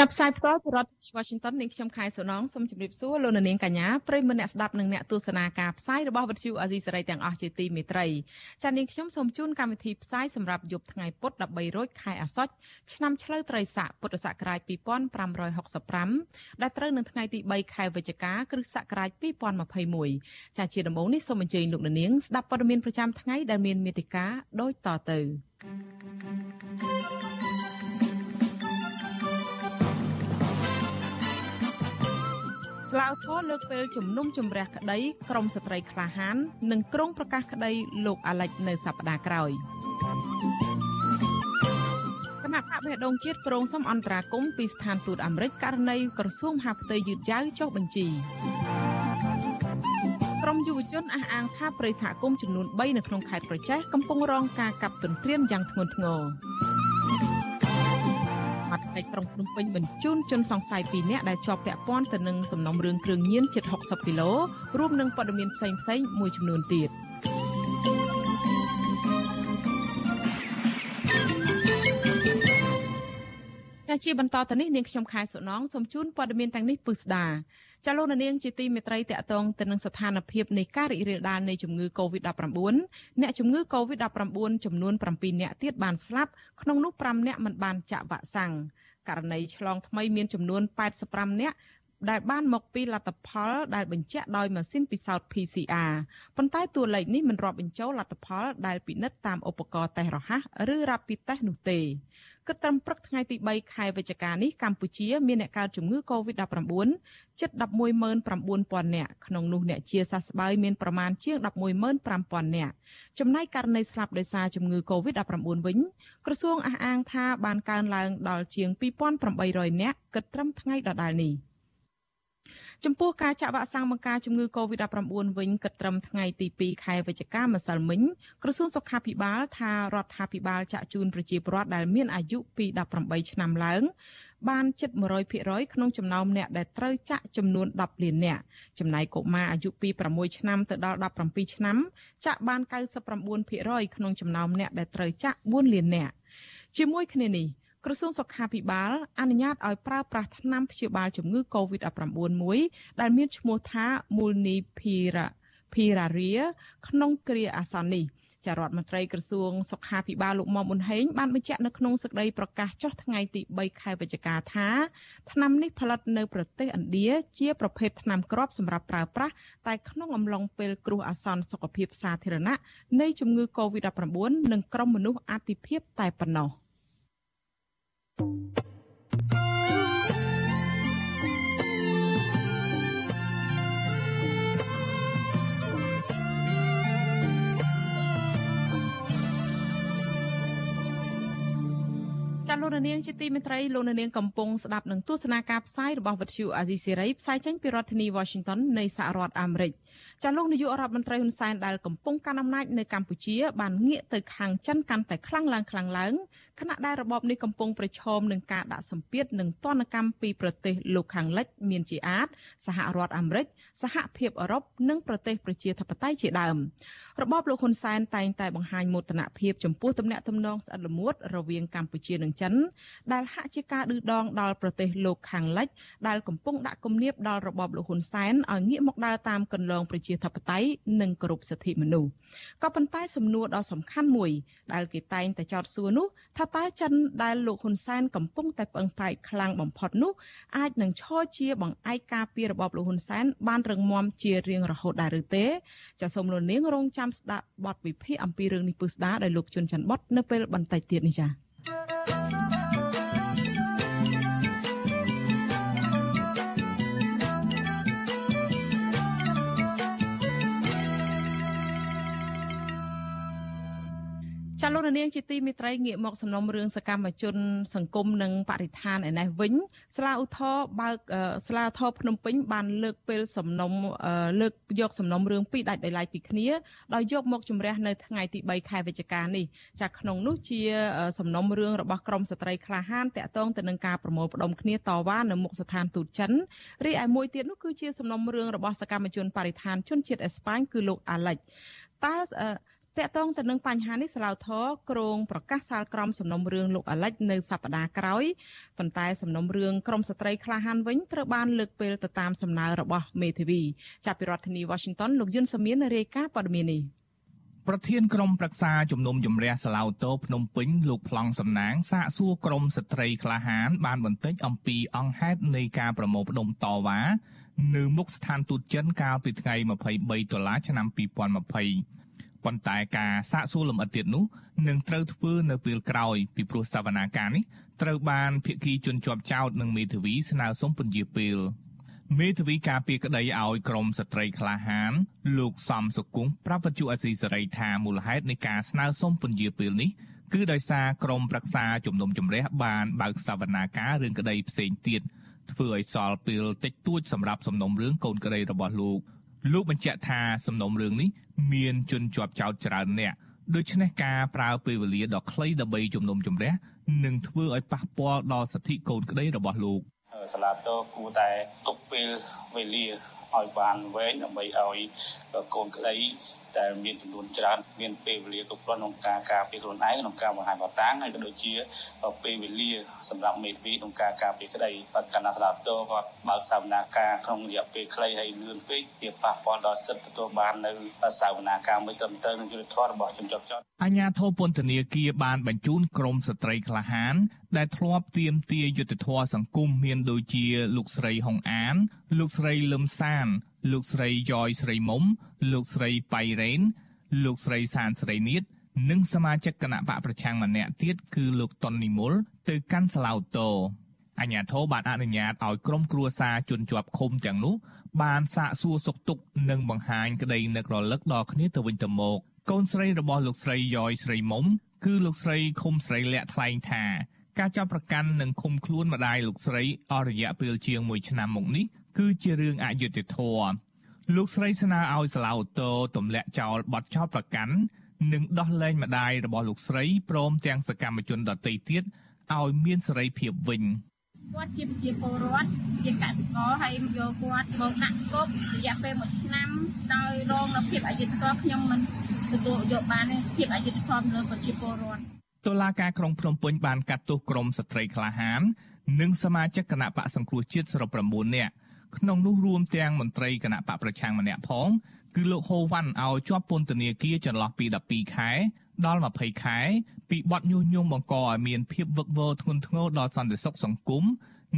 ចាប់ផ្សាយផ្ទាល់ពីរដ្ឋ Washington នាងខ្ញុំខែសុណងសូមជម្រាបសួរលោកនាងកញ្ញាប្រិយមិត្តអ្នកស្ដាប់និងអ្នកទស្សនាការផ្សាយរបស់វិទ្យុអាស៊ីសេរីទាំងអស់ជាទីមេត្រីចា៎នាងខ្ញុំសូមជូនកម្មវិធីផ្សាយសម្រាប់យប់ថ្ងៃពុធ13រោចខែអាសត់ឆ្នាំឆ្លូវត្រីស័កពុទ្ធសករាជ2565ដែលត្រូវនឹងថ្ងៃទី3ខែវិច្ឆិកាគ្រិស្តសករាជ2021ចា៎ជាដំបូងនេះសូមអញ្ជើញលោកនាងស្ដាប់ព័ត៌មានប្រចាំថ្ងៃដែលមានមេតិការដូចតទៅ thank you ស្លាវធរលើកពេលជំនុំជម្រះក្តីក្រមស្ត្រីក្លាហាន និងក្រុងប្រកាសក្តីលោកអាលិចនៅសប្តាហ៍ក្រោយគណៈបកបេះដូងជាតិក្រុងសុំអន្តរាគមពីស្ថានទូតអាមេរិកករណីក្រសួងមហាផ្ទៃយឺតយ៉ាវចុះបញ្ជីក្រមយុវជនអះអាងថាប្រិយសហគមន៍ចំនួន3នៅក្នុងខេត្តប្រចេះកំពុងរងការកាប់ទន្ទ្រានយ៉ាងធ្ងន់ធ្ងរ បាត់ផ្នែកក្រុងភ្នំពេញបញ្ជូនជនសង្ស័យ2នាក់ដែលជាប់ពាក់ព័ន្ធទៅនឹងសំណុំរឿងគ្រឿងញៀនជិត60គីឡូរួមនឹងព័ត៌មានផ្សេងផ្សេងមួយចំនួនទៀត ជាបន្តទៅនេះនាងខ្ញុំខែសុណងសូមជូនព័ត៌មានទាំងនេះពឹស្ដាចាលោកនាងជាទីមេត្រីតកតងទៅនឹងស្ថានភាពនៃការរីករាលដាលនៃជំងឺ Covid-19 អ្នកជំងឺ Covid-19 ចំនួន7អ្នកទៀតបានស្លាប់ក្នុងនោះ5អ្នកមិនបានចាក់វ៉ាក់សាំងករណីឆ្លងថ្មីមានចំនួន85អ្នក ដែលបានមកពីលទ្ធផលដែលបញ្ជាក់ដោយម៉ាស៊ីនពិសោធន៍ PCR ប៉ុន្តែតួលេខនេះមិនរាប់បញ្ចូលលទ្ធផលដែលពិនិត្យតាមឧបករណ៍តេស្តរហ័សឬ Rapid Test នោះទេគិតត្រឹមព្រឹកថ្ងៃទី3ខែវិច្ឆិកានេះកម្ពុជាមានអ្នកកើតជំងឺ Covid-19 ជិត119,000នាក់ក្នុងនោះអ្នកជាសះស្បើយមានប្រមាណជាង115,000នាក់ចំណែកករណីស្លាប់ដោយសារជំងឺ Covid-19 វិញក្រសួងអះអាងថាបានកើនឡើងដល់ជាង2,800នាក់គិតត្រឹមថ្ងៃដដែលនេះ។ ចំពោះការចាក់វ៉ាក់សាំងបង្ការជំងឺ Covid-19 វិញគិតត្រឹមថ្ងៃទី2ខែវិច្ឆិកាម្សិលមិញក្រសួងសុខាភិបាលថារដ្ឋាភិបាលចាក់ជូនប្រជាពលរដ្ឋដែលមានអាយុពី18ឆ្នាំឡើងបានជិត100%ក្នុងចំណោមអ្នកដែលត្រូវចាក់ចំនួន10លាននាក់ចំណែកកុមារអាយុពី6ឆ្នាំទៅដល់17ឆ្នាំចាក់បាន99%ក្នុងចំណោមអ្នកដែលត្រូវចាក់4លាននាក់ជាមួយគ្នានេះ ក្រសួងសុខាភិបាលអនុញ្ញាតឲ្យប្រើប្រាស់ថ្នាំព្យាបាលជំងឺ Covid-19 មួយដែលមានឈ្មោះថា Molnupiravir ក្នុងគ្រាអាសន្ននេះចារដ្ឋមន្ត្រីក្រសួងសុខាភិបាលលោកមុំអ៊ុនហេងបានបញ្ជាក់នៅក្នុងសេចក្តីប្រកាសចុះថ្ងៃទី3ខែវិច្ឆិកាថាថ្នាំនេះផលិតនៅប្រទេសឥណ្ឌាជាប្រភេទថ្នាំគ្រាប់សម្រាប់ប្រើប្រាស់តែក្នុងអំឡុងពេលគ្រោះអាសន្នសុខភាពសាធារណៈនៃជំងឺ Covid-19 និងក្រុមមនុស្សអាទិភាពតែប៉ុណ្ណោះ។ចា លោកនាងជាទីមេត្រីលោកនាងកំពុងស្ដាប់នឹងទស្សនាការផ្សាយរបស់វិទ្យុអាស៊ីសេរីផ្សាយចេញពីរដ្ឋធានី Washington នៃសហរដ្ឋអាមេរិក។ ចាលោកនាយករដ្ឋមន្ត្រីហ៊ុនសែនដែលកំពុងកាន់អំណាចនៅកម្ពុជាបានងាកទៅខាងចិនកាន់តែខ្លាំងឡើងខ្លាំងឡើងខណៈដែលរបបនេះកំពុងប្រឈមនឹងការដាក់សម្ពាធនិងទណ្ឌកម្មពីប្រទេសលោកខាងលិច មានជាអាចសហរដ្ឋអាមេរិកសហភាពអឺរ៉ុបនិងប្រទេសប្រជាធិបតេយ្យជាដើមរបបលោកហ៊ុនសែនតែងតែបង្ហាញមោទនភាពចំពោះទំនាក់ទំនងស្អិតល្មួតរវាងកម្ពុជានិងចិន ដែលហាក់ជាការឌឺដងដល់ប្រទេសលោកខាងលិចដែលកំពុងដាក់គំនាបដល់របបលោកហ៊ុនសែនឲ្យងាកមកដើរតាមគន្លងប្រជាធិបតេយ្យនិងគោរពសិទ្ធិមនុស្សក៏ប៉ុន្តែសំណួរដ៏សំខាន់មួយ ដែលគេតែងតែចោទសួរនោះថាតើចិនដែលលោកហ៊ុនសែនកំពុងតែផ្អឹងផ្អែកខ្លាំងបំផុតនោះអាចនឹងឈរជាបង្អែកការពីរបបលោកហ៊ុនសែនបានរឹងមាំជារៀងរហូតដែរឬទេចាសសូមលោកនាងរងចាំស្ដាប់បទវិភាគអំពីរឿងនេះពឹស្ដាដោយលោកជុនច័ន្ទបតនៅពេលបន្តិចទៀតនេះចា៎ ចចាលោកនាងជាទីមេត្រីងាកមកសំណុំរឿងសកម្មជន សង្គមនិងបរិស្ថានឯនេះវិញស្លាឧទ្ធរបើកស្លាធរភ្នំពេញបានលើកពេលសំណុំលើកយកសំណុំរឿងពីរដាច់ដោយឡែកពីគ្នាដោយយកមកជំរះនៅថ្ងៃទី3ខែវិច្ឆិកានេះចាក្នុងនោះជា សំណុំរឿងរបស់ក្រមស្ត្រីក្លាហានតាក់ទងទៅនឹងការប្រមូលផ្ដុំគ្នាតវ៉ានៅមុខស្ថានទូតចិនរីឯមួយទៀតនោះគឺជាសំណុំរឿងរបស់សកម្មជនបរិស្ថានជនជាតិអេស្ប៉ាញគឺលោកអាលិចតើ តកតងទៅនឹងបញ្ហានេះស្លាវធរក្រងប្រកាសសាលក្រមសំណុំរឿងលោកអាលិចនៅសប្តាហ៍ក្រោយប៉ុន្តែសំណុំរឿងក្រមស្ត្រីក្លាហានវិញត្រូវបានលើកពេលទៅតាមសំណើរបស់មេធាវីចាប់ពីរដ្ឋធានី Washington លោកយុនសាមៀនរាយការណ៍ព័ត៌មាននេះប្រធានក្រុមប្រឹក្សាជំនុំជម្រះសាឡាវតូភ្នំពេញលោកប្លង់សំណាងសាកសួរក្រុមស្ត្រីក្លាហាន បានបន្តិចអំពីអង្គហេតុនៃការប្រមូលផ្ដុំតវ៉ានៅមុខស្ថានទូតចិនកាលពីថ្ងៃ23ដុល្លារឆ្នាំ2020 ប៉ុន្តែការសាកសួរលម្អិតទៀតនោះនឹងត្រូវធ្វើនៅពេលក្រោយពីព្រោះសវនាការនេះត្រូវបានភាគីជនជាប់ចោតនិងមេធាវីស្នើសុំពន្យាពេលមេធាវីការពីក្តីឲ្យក្រមស្ត្រីក្លាហាន លោកសំសុគង្គប្រាប់វិទ្យុអសីសេរីថាមូលហេតុនៃការស្នើសុំពន្យាពេលនេះគឺដោយសារក្រមប្រឹក្សាជំនុំជម្រះបានបើកសវនាការរឿងក្តីផ្សេងទៀតធ្វើឲ្យសល់ពេលតិចតួចសម្រាប់សំណុំរឿងកូនក្តីរបស់លោក លោកបញ្ជាក់ថាសំណុំរឿងនេះមានជនជាប់ចោតច្រើនអ្នកដូច្នេះការប្រើពេលវេលាដ៏ខ្លីដើម្បីជំនុំជម្រះនឹងធ្វើឲ្យប៉ះពាល់ដល់សិទ្ធិកូនក្តីរបស់លោកសាលាតគួរតែទុកពេលវេលាឲ្យបានវែងដើម្បីឲ្យកូនក្តី ដែលមានចំនួនច្រើនមានពេលវេលាគ្រប់គ្រាន់ក្នុងការការពារខ្លួនឯងក្នុងការបង្ហាញបតាំងហើយក៏ដូចជាពេលវេលាសម្រាប់មេធាវីក្នុងការការពារក្តីបើកណ្ដាស្ដាប់តគាត់បើកសវនាការក្នុងរយៈពេលខ្លីហើយលឿនពេកវាប៉ះពាល់ដល់សិទ្ធិទទួលបាននៅសវនាការមួយត្រឹមត្រូវនឹងយុត្តិធម៌របស់ជនជាប់ចោតអញ្ញាធិពន្ធនាគារបានបញ្ជូនក្រុមស្ត្រីក្លាហាន ដែលធ្លាប់ទៀមទាយុត្តិធម៌សង្គមមានដូចជាលោកស្រីហុងអាន លោកស្រីលឹមសានលោកស្រីយ៉យស្រីមុំលោកស្រីបៃរ៉េនលោកស្រីសានស្រីនៀតនិងសមាជិកគណៈបកប្រឆាំងម្នាក់ទៀតគឺលោកតុននិមលទៅកាន់សាឡៅតូអញ្ញាធិបបានអនុញ្ញាតឲ្យក្រុមគ្រួសារជនជាប់ឃុំទាំងនោះបានសាកសួរសុខទុក្ខនិងបង្ហាញក្តីនឹករលឹកដល់គ្នាទៅវិញទៅមក កូនស្រីរបស់លោកស្រីយ៉យស្រីមុំគឺលោកស្រីឃុំស្រីលាក់ថ្លែងថាការចាប់ប្រកាន់និងឃុំខ្លួនម្ដាយលោកស្រីអស់រយៈពេលជាង1ឆ្នាំមកនេះ គឺជារឿងអយុត្តិធម៌លោកស្រីស្នើឲ្យសាឡាវតូទម្លាក់ចោលបទចោទប្រកាន់និងដោះលែងម្ដាយរបស់លោកស្រីព្រមទាំងសកម្មជនដទៃទៀតឲ្យមានសេរីភាពវិញគាត់ជាប្រជាពលរដ្ឋជាកសិករហើយយកគាត់មកដាក់គុករយៈពេល1ឆ្នាំដោយរងនូវភាពអយុត្តិធម៌ខ្ញុំមិនទទួលយកបានទេភាពអយុត្តិធម៌លើប្រជាពលរដ្ឋតុលាការក្រុងភ្នំពេញបានកាត់ទោសក្រុមស្ត្រីក្លាហាន និងសមាជិកគណៈបកសង្គ្រោះជាតិសរុប9នាក់ ក្នុងនោះរួមទាំងមន្ត្រីគណៈបកប្រឆាំងម្នាក់ផងគឺលោកហូវ៉ាន់ឲ្យជាប់ពន្ធនាគារចន្លោះពី12ខែ ដល់20ខែ ពីបទញុះញង់បង្កឲ្យមានភាពវឹកវរធ្ងន់ធ្ងរដល់សន្តិសុខសង្គម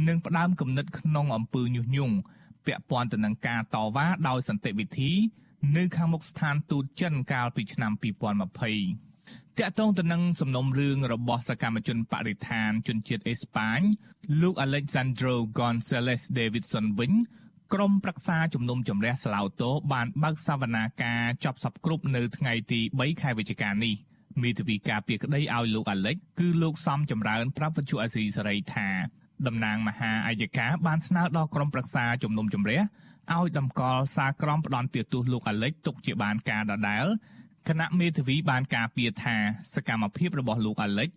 និងផ្ដើមគំនិតក្នុងអំពើញុះញង់ពាក់ព័ន្ធទៅនឹងការតវ៉ាដោយសន្តិវិធី នៅខាងមុខស្ថានទូតចិនកាលពីឆ្នាំ2020 តាក់ទងទៅនឹងសំណុំរឿងរបស់សកម្មជនបរិស្ថានជនជាតិអេស្ប៉ាញលោក Alexandro Gonzalez Davidson វិញក្រុមប្រឹក្សាជំនុំជម្រះស្លាវតូបានបើកសវនាការចប់សពគ្រប់នៅថ្ងៃទី3ខែវិច្ឆិកានេះមេធាវីការពារក្តីឲ្យលោកអាលិចគឺលោកសំចម្រើនប្រាប់វិទ្យុអាស៊ីសេរីថាតំណាងមហាអាយកាបានស្នើដល់ក្រុមប្រឹក្សាជំនុំជម្រះឲ្យតម្កល់សារក្រមផ្ដន់ទោសលោកអាលិចទុកជាបានការដដែល គណៈមេធាវីបានការពារថាសកម្មភាពរបស់លោកអាលិច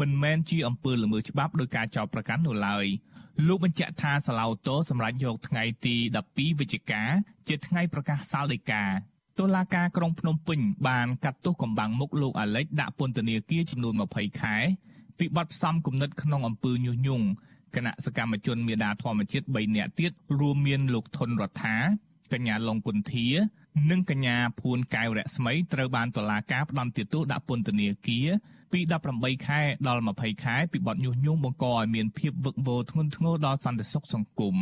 មិនមែនជាអំពើល្មើសច្បាប់ដោយការចោទប្រកាន់នោះឡើយលោកបញ្ជាក់ថាសាឡៅតូសម្រាប់យកថ្ងៃទី12វិច្ឆិកាជាថ្ងៃប្រកាសសាលដីកាតុលាការក្រុងភ្នំពេញបានកាត់ទោសកម្បាំងមុខលោកអាលិចដាក់ពន្ធនាគារចំនួន20ខែពីបទផ្សំគំនិតក្នុងអំពើញុះញង់គណៈសកម្មជនមេដាធម្មជាតិ3នាក់ទៀតរួមមានលោកថុនរដ្ឋា កញ្ញាឡុងគុន្ធានិងកញ្ញាភួនកែវរស្មីត្រូវបានតុលាការផ្តន្ទាទោសដាក់ពន្ធនាគារពី18ខែដល់20ខែពីបទញុះញង់បង្កឲ្យមានភាពវឹកវរធ្ងន់ធ្ងរដល់សន្តិសុខសង្គម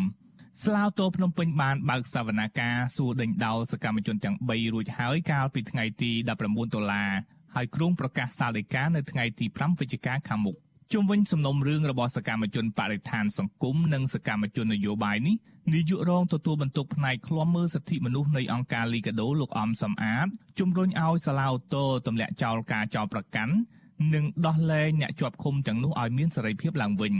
ស្លាវតោភ្នំពេញបានបើកសវនាការសួរដេញដោលសកម្មជនទាំង3រួចហើយកាលពីថ្ងៃទី19ដុល្លារហើយគ្រោងប្រកាសសាលដីកានៅថ្ងៃទី5វិច្ឆិកាខាងមុខ ជុំវិញសំណុំរឿងរបស់សកម្មជនបរិស្ថានសង្គមនិងសកម្មជននយោបាយនេះនាយករងទទួលបន្ទុកផ្នែកឃ្លាំមើលសិទ្ធិមនុស្សនៃអង្គការលីកាដូលោកអំសំអាតជំរុញឲ្យសាឡាវតូទម្លាក់ចោលការចោលប្រកាន់និងដោះលែងអ្នកជាប់ឃុំទាំងនោះឲ្យមានសេរីភាពឡើងវិញ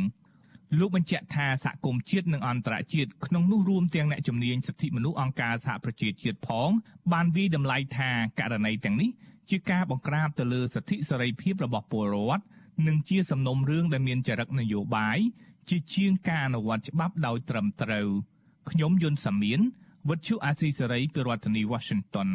លោកបញ្ជាក់ថាសហគមន៍ជាតិនិងអន្តរជាតិក្នុងនោះរួមទាំងអ្នកជំនាញសិទ្ធិមនុស្សអង្គការសហប្រជាជាតិផង បានវិតម្លៃថាករណីទាំងនេះជាការបង្ក្រាបទៅលើសិទ្ធិសេរីភាពរបស់ពលរដ្ឋ និងជាសំណុំរឿងដែលមានចរិតនយោបាយជាជាងការអនុវត្តច្បាប់ដោយត្រឹមត្រូវខ្ញុំយុនសាមៀនវិទ្យុអាស៊ីសេរីពីរដ្ឋធានី Washington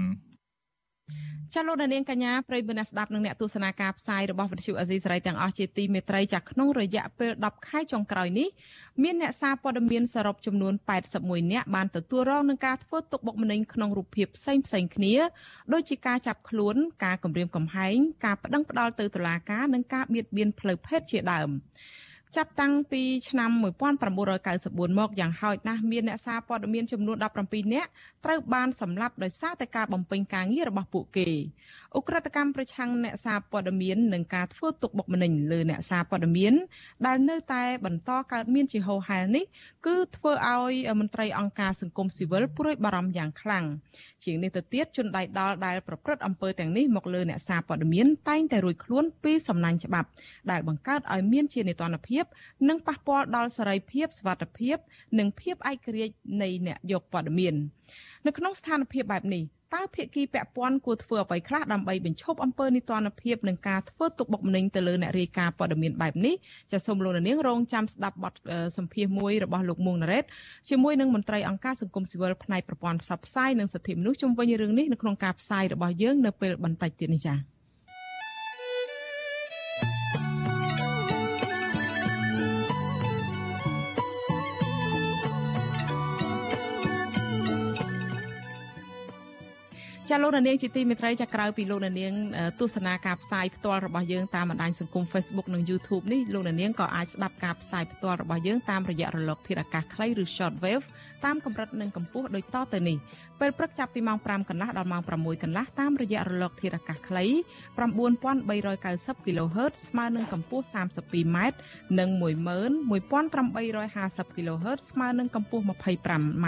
ចាលោកនាងកញ្ញាប្រិយមិត្តអ្នកស្ដាប់និងអ្នកទស្សនាការផ្សាយរបស់វិទ្យុអាស៊ីសេរីទាំងអស់ជាទីមេត្រីចាក្នុងរយៈពេល10ខែចុងក្រោយនេះមានអ្នកសារព័ត៌មានសរុបចំនួន81នាក់បានទទួលរងនឹងការធ្វើទុកបុកម្នេញក្នុងរូបភាពផ្សេងផ្សេងគ្នាដូចជាការចាប់ខ្លួនការគំរាមកំហែងការប្តឹងផ្តល់ទៅតុលាការនិងការបៀតបៀនផ្លូវភេទជាដើម ចាប់តាំងពីឆ្នាំ1994មកយ៉ាងហោចណាស់មានអ្នកសារព័ត៌មានចំនួន17នាក់ត្រូវបានសម្លាប់ដោយសារតែការបំពេញការងាររបស់ពួកគេអ ுக ្រិតកម្មប្រឆាំងអ្នកសារព័ត៌មាននិងការធ្វើទុកបុកម្នេញលើអ្នកសារព័ត៌មានដែលនៅតែបន្តកើតមានជាហូរហែលនេះគឺធ្វើឲ្យមន្ត្រីអង្គការសង្គមស៊ីវិលព្រួយបារម្ភយ៉ាងខ្លាំងជាងនេះទៅទៀតជនដៃដល់ដែលប្រព្រឹត្តអំពើទាំងនេះមកលើអ្នកសារព័ត៌មានតែងតែរួចខ្លួនពីសំណាញ់ច្បាប់ដែលបង្កើតឲ្យមានជានីតិរដ្ឋភាព និងប៉ះពាល់ដល់សេរីភាពសវត្ថភាព និងភាពឯករាជ្យនៃអ្នកយកព័ត៌មាននៅក្នុងស្ថានភាពបែបនេះតើភាគីពាក់ព័ន្ធគួរធ្វើអ្វីខ្លះដើម្បីបញ្ឈប់អំពើនីតិរដ្ឋភាពនិងការធ្វើទុកបុកម្នេញទៅលើអ្នករាយការណ៍ព័ត៌មានបែបនេះចាសសូមលោកនាងរងចាំស្ដាប់បទសម្ភាសន៍មួយរបស់លោកមួងណារ៉េតជាមួយនឹងមន្ត្រីអង្គការសង្គមស៊ីវិលផ្នែកប្រព័ន្ធផ្សព្វផ្សាយនិងសិទ្ធិមនុស្សជុំវិញរឿងនេះនៅក្នុងការផ្សាយរបស់យើងនៅពេលបន្តិចទៀតនេះចា៎ ចាលោកនាងជាទីមេត្រីចាក្រៅពីលោកនាងទស្សនាការផ្សាយផ្ទាល់របស់យើងតាមបណ្ដាញសង្គម Facebook និង YouTube នេះលោកនាងក៏អាចស្ដាប់ការផ្សាយផ្ទាល់របស់យើងតាមរយៈរលកធាតុអាកាសខ្លីឬ Shortwave តាមកម្រិតនិងកម្ពស់ដូចតទៅនេះពេលព្រឹកចាប់ពីម៉ោង5កន្លះដល់ម៉ោង6កន្លះតាមរយៈរលកធាតុអាកាសខ្លី9390 kHz ស្មើនឹងកម្ពស់ 32m និង11850 kHz ស្មើនឹងកម្ពស់ 25m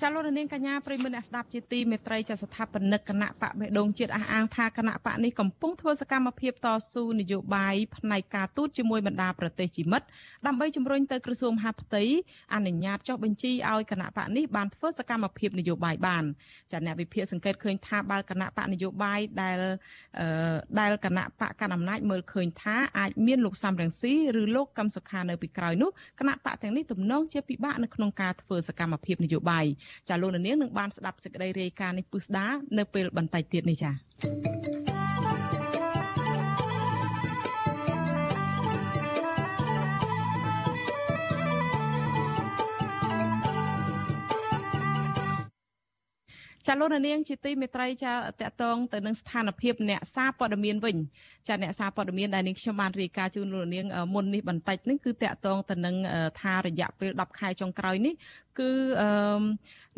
ចាលោកនាងកញ្ញាប្រិមមអ្នកស្ដាប់ជាទីមេត្រីចាស្ថាបនិកគណៈបកបេះដូងជាតិអះអាងថាគណៈបកនេះកំពុងធ្វើសកម្មភាពតស៊ូនយោបាយផ្នែកការទូតជាមួយបណ្ដាប្រទេសជាមិត្តដើម្បីជំរុញទៅក្រសួងមហាផ្ទៃអនុញ្ញាតចុះបញ្ជីឲ្យគណៈបកនេះបានធ្វើសកម្មភាពនយោបាយបានចាអ្នកវិភាគសង្កេតឃើញថាបើគណៈបកនយោបាយដែលដែលគណៈបកកណ្ដាលអំណាចមើលឃើញថាអាចមានលោកសំរងស៊ីឬលោកកឹមសុខានៅពីក្រោយនោះគណៈបកទាំងនេះទំនងជាពិបាកនៅក្នុងការធ្វើសកម្មភាពនយោបាយចាលោកនាងនឹងបានស្ដាប់សេចក្តីរាយការណ៍នេះពុស្ដានៅពេលបន្តិចទៀតនេះចា ចាលោកនាងជាទីមេត្រីចាតកតងទៅនឹងស្ថានភាពអ្នកសារព័ត៌មានវិញចាអ្នកសារព័ត៌មានដែលនាងខ្ញុំបានរាយការណ៍ជូនលោកនាងមុននេះបន្តិចនេះគឺតកតងទៅនឹងថារយៈពេល10ខែចុងក្រោយនេះគឺអឺ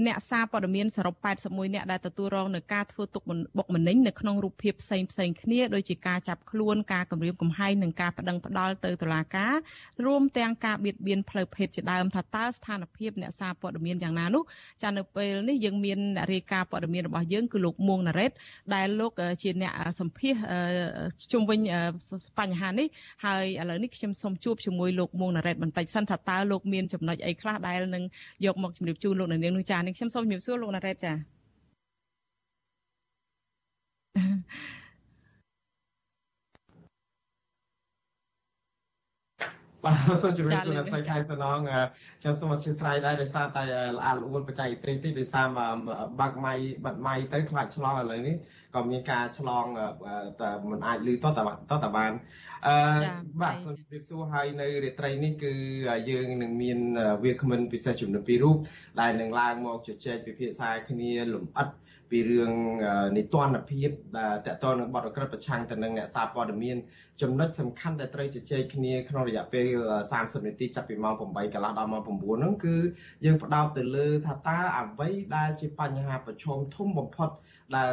អ្នកសារព័ត៌មានសរុប81អ្នកដែលទទួលរងនឹងការធ្វើទុកបុកម្នេញនៅក្នុងរូបភាពផ្សេងផ្សេងគ្នាដូចជាការចាប់ខ្លួនការគំរាមកំហែងនិងការប្តឹងផ្តល់ទៅតុលាការរួមទាំងការបៀតបៀនផ្លូវភេទជាដើមថាតើស្ថានភាពអ្នកសារព័ត៌មានយ៉ាងណានោះចានៅពេលនេះយើងមានអ្នករាយការណ៍ព័ត៌មានរបស់យើងគឺលោកមួងណារ៉េតដែលលោកជាអ្នកសម្ភាសជុំវិញបញ្ហានេះហើយឥឡូវនេះខ្ញុំសូមជួបជាមួយលោកមួងណារ៉េតបន្តិចសិនថាតើលោកមានចំណុចអីខ្លះដែលនឹងយកមកជម្រាបជូនលោកនាងនោះចានេះខ្ញុំសូមជម្រាបសួរលោកណារ៉េតចា បាទសូមជម្រាបសួរអ្នកស្រីខែសំណងខ្ញុំសូមអធិស្ឋានដែរដោយសារតែល្អល្អួនបច្ចេកទេសទីដោយសារបាក់ម៉ៃបាត់ម៉ៃទៅខ្លាចឆ្លងឥឡូវនេះក៏មានការឆ្លងតែមិនអាចលឺតតតតបានអឺបាទសូមជម្រាបសួរហើយនៅរាត្រីនេះគឺយើងនឹងមានវាគ្មិនពិសេសចំនួន2រូបដែលនឹងឡើងមកជជែកពិភាក្សាគ្នាលំអិត ពីរឿងនីតិរដ្ឋភាពដែលតកតនឹងបទអក្រិតប្រឆាំងទៅនឹងអ្នកសារព័ត៌មានចំណុចសំខាន់ដែលត្រូវជជែកគ្នាក្នុងរយៈពេល30នាទីចាប់ពីម៉ោង8កន្លះដល់ម៉ោង9ហ្នឹងគឺយើងផ្ដោតទៅលើថាតើអ្វីដែលជាបញ្ហាប្រឈមធំបំផុតដែល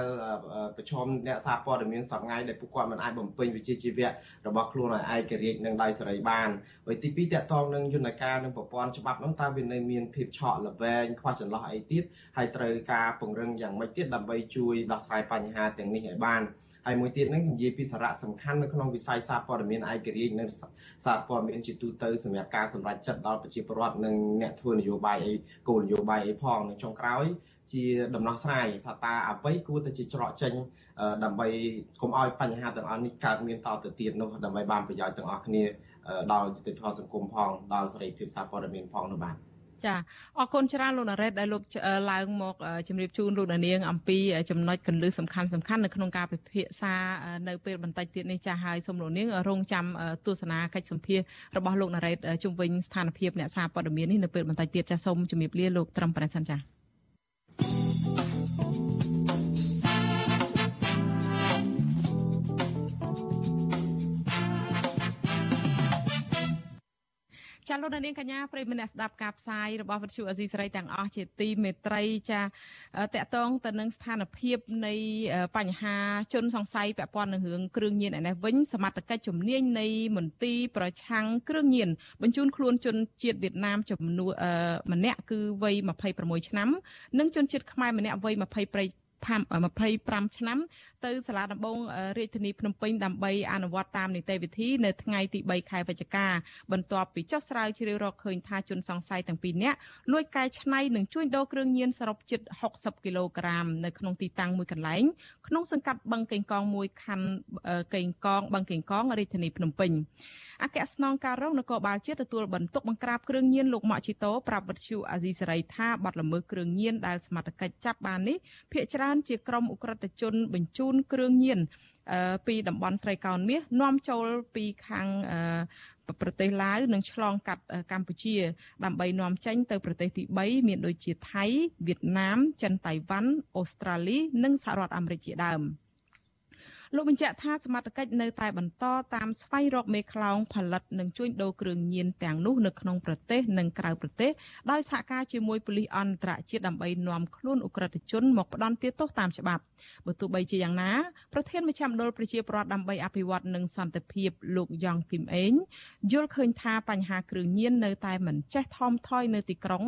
ប្រឈមអ្នកសារព័ត៌មានសប្ងៃដែលពួកគាត់មិនអាចបំពេញវិជ្ជាជីវៈរបស់ខ្លួនឲ្យឯករាជ្យនឹងដោយសេរីបានហើយទី2តកតងនឹងយន្តការនឹងប្រព័ន្ធច្បាប់នោះតើវានៅមានភាពឆក់ល្វែងខ្វះចន្លោះអីទៀតហើយត្រូវការពង្រឹងយ៉ាងម៉េចទៀតដើម្បីជួយដោះស្រាយបញ្ហាទាំងនេះឲ្យបានហើយមួយទៀតហ្នឹងនិយាយពីសារៈសំខាន់នៅក្នុងវិស័យសារព័ត៌មានឯករាជ្យនិងសារព័ត៌មានជាទូទៅសម្រាប់ការសម្រេចចិត្តដល់ប្រជាពលរដ្ឋនិងអ្នកធ្វើនយោបាយអីគោលនយោបាយអីផងនៅចុងក្រោយជាដំណោះស្រាយថាតើអ្វីគួរតែជាច្រកចេញដើម្បីកុំឲ្យបញ្ហាទាំងអស់នេះកើតមានតទៅទៀតនោះដើម្បីបានប្រយោជន៍ទាំងអស់គ្នាដល់យុតិធម៌សង្គមផងដល់សេរីភាពសារព័ត៌មានផងនោះបាទ ចាអរគុណច្រើនលោកណារ៉េតដែលលោកឡើងមកជម្រាបជូនលោកនាងអំពីចំណុចកន្លឹះសំខាន់សំខាន់នៅក្នុងការពិភាក្សានៅពេលបន្តិចទៀតនេះចាហើយសូមលោកនាងរងចាំទស្សនាកិច្ចសម្ភាសរបស់លោកណារ៉េតជុំវិញស្ថានភាពអ្នកសារព័ត៌មាននេះនៅពេលបន្តិចទៀតចាសូមជម្រាបលាលោកត្រឹមប៉ុណ្ណេះសិនចា ចាលោកនាងកញ្ញាប្រិយមិត្តអ្នកស្ដាប់ការផ្សាយរបស់វិទ្យុអេស៊ីសេរីទាំងអស់ជាទីមេត្រីចាតកតងទៅនឹងស្ថានភាពនៃបញ្ហាជនសង្ស័យពាក់ព័ន្ធនឹងរឿងគ្រឿងញៀនឯនេះវិញសមត្ថកិច្ចជំនាញនៃមន្ទីរប្រឆាំងគ្រឿងញៀនបញ្ជូនខ្លួនជនជាតិវៀតណាមចំនួនម្នាក់គឺវ័យ26ឆ្នាំនិងជនជាតិខ្មែរម្នាក់វ័យ20 25ឆ្នាំទៅសាលាដំបងរាជធានីភ្នំពេញដើម្បីអនុវត្តតាមនីតិវិធីនៅថ្ងៃទី3ខែវិច្ឆិកាបន្ទាប់ពីចុះស្រាវជ្រាវរកឃើញថាជនសង្ស័យទាំងពីរនាក់លួចកែច្នៃនិងជួញដូរគ្រឿងញៀនសរុបជិត60គីឡូក្រាមនៅក្នុងទីតាំងមួយកន្លែងក្នុងសង្កាត់បឹងកេងកងមួយខណ្ឌកេងកងបឹងកេងកងរាជធានីភ្នំពេញអគ្គស្នងការរងនគរបាលជាតិទទួលបន្ទុកបង្ក្រាបគ្រឿងញៀនលោកម៉ាក់ជីតូប្រាប់វិទ្យុអាស៊ីសេរីថាបាត់ល្មើសគ្រឿងញៀនដែលសមត្ថកិច្ចចាប់បាននេះភ្នាក់ច្រើនជាក្រុមអ ுக ្រិតជន បញ្ជូនគ្រឿងញៀនពីតំបន់ត្រីកោណមាសនាំចូលពីខាងប្រទេសឡាវនិងឆ្លងកាត់កម្ពុជា ដើម្បីនាំចេញទៅប្រទេសទី3មានដូចជាថៃវៀតណាមចិនតៃវ៉ាន់អូស្ត្រាលី និងសហរដ្ឋអាមេរិកជាដើម។ លោកបញ្ជាក់ថាសមត្ថកិច្ចនៅតែបន្តតាមស្វែងរកមេខ្លោងផលិតនិងជួញដូរគ្រឿងញៀនទាំងនោះនៅក្នុងប្រទេសនិងក្រៅប្រទេសដោយសហការជាមួយប៉ូលីសអន្តរជាតិដើម្បីនាំខ្លួនអ ுக ្រិតជនមកផ្ដន្ទាទោសតាមច្បាប់បើទោះបីជាយ៉ាងណាប្រធានមជ្ឈមណ្ឌលប្រជាប្រដ្ឋដើម្បីអភិវឌ្ឍនិងសន្តិភាពលោកយ៉ងគឹមអេងយល់ឃើញថាបញ្ហាគ្រឿងញៀននៅតែមិនចេះថមថយនៅទីក្រុង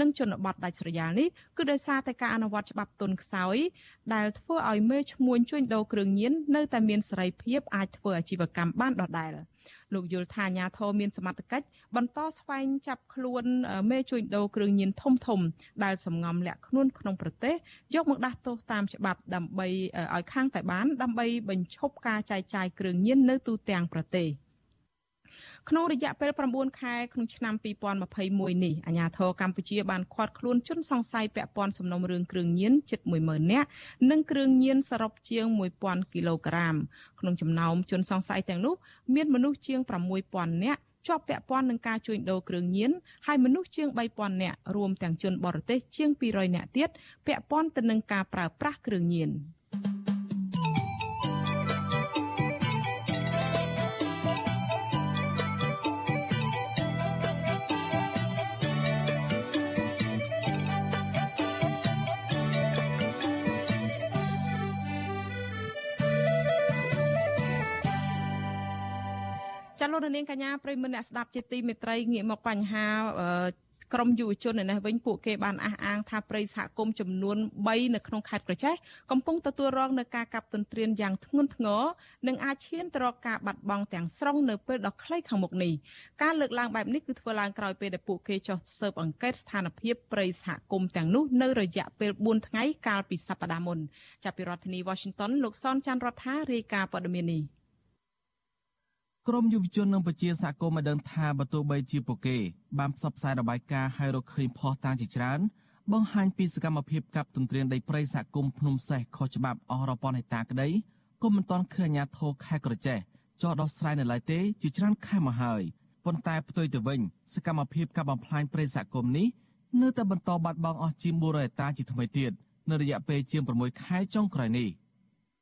និងជនបទដាច់ស្រយាលនេះគឺដោយសារតែការអនុវត្តច្បាប់ទុនខ្សោយដែលធ្វើឲ្យមេឈ្មួញជួញដូរគ្រឿងញៀននៅតែមានសេរីភាពអាចធ្វើអាជីវកម្មបានដដែលលោកយល់ថាអាញាធរមានសមត្ថកិច្ចបន្តស្វែងចាប់ខ្លួនមេជួញដូរគ្រឿងញៀនធំធំ ដែលសំងំលាក់ខ្លួនក្នុងប្រទេសយកមកដាស់ទោសតាមច្បាប់ដើម្បីឲ្យខាងតែបាន ដើម្បីបញ្ឈប់ការចែកចាយគ្រឿងញៀននៅទូទាំងប្រទេស។ ក្នុងរយៈពេល9ខែក្នុងឆ្នាំ2021នេះអាជ្ញាធរកម្ពុជាបានឃាត់ខ្លួនជនសង្ស័យពាក់ព័ន្ធសំណុំរឿងគ្រឿងញៀនជិត10000នាក់និងគ្រឿងញៀនសរុបជាង1000គីឡូក្រាមក្នុងចំណោមជនសង្ស័យទាំងនោះមានមនុស្សជាង6000នាក់ជាប់ពាក់ព័ន្ធនឹងការជួញដូរគ្រឿងញៀនហើយមនុស្សជាង3000នាក់រួមទាំងជនបរទេសជាង200នាក់ទៀតពាក់ព័ន្ធទៅនឹងការប្រើប្រាស់គ្រឿងញៀន។ ចាលោកនាងកញ្ញាប្រិមមអ្នកស្ដាប់ជាទីមេត្រីងាកមកបញ្ហាក្រមយុវជននៅនេះវិញពួកគេបានអះអាងថាប្រិយសហគមន៍ចំនួន3នៅក្នុងខេត្តក្រចេះកំពុងទទួលរងនឹងការកាប់ទន្ទ្រានយ៉ាងធ្ងន់ធ្ងរនិងអាចឈានទៅរកការបាត់បង់ទាំងស្រុងនៅពេលដ៏ខ្លីខាងមុខនេះការលើកឡើងបែបនេះគឺធ្វើឡើងក្រោយពេលដែលពួកគេចុះស៊ើបអង្កេតស្ថានភាពប្រិយសហគមន៍ទាំងនោះនៅរយៈពេល4ថ្ងៃកាលពីសប្តាហ៍មុនចាប់ពីរដ្ឋធានី Washington លោកសនច័ន្ទរដ្ឋារាយការណ៍ព័ត៌មាននេះ ក្រមយុវជននិងប្រជាសហគមន៍បានដឹងថាបើទោះបីជាពួកគេបានផ្សព្វផ្សាយរបាយការណ៍ឲ្យរកឃើញផុសតាងជាច្រើនបង្ហាញពីសកម្មភាពកັບទន្ទ្រានដីព្រៃសហគមន៍ភ្នំសេះខុសច្បាប់អស់រប៉ុនហិតាក្តីក៏មិនទាន់ឃើញអាជ្ញាធរខេត្តក្រចេះចោះដោះស្រាយនៅឡើយទេជាច្រើនខែមកហើយប៉ុន្តែផ្ទុយទៅវិញសកម្មភាពកាប់បំផ្លាញព្រៃសហគមន៍នេះនៅតែបន្តបាត់បង់អស់ជាង400ហិតាជាថ្មីទៀតនៅរយៈពេលជាង6ខែចុងក្រោយនេះ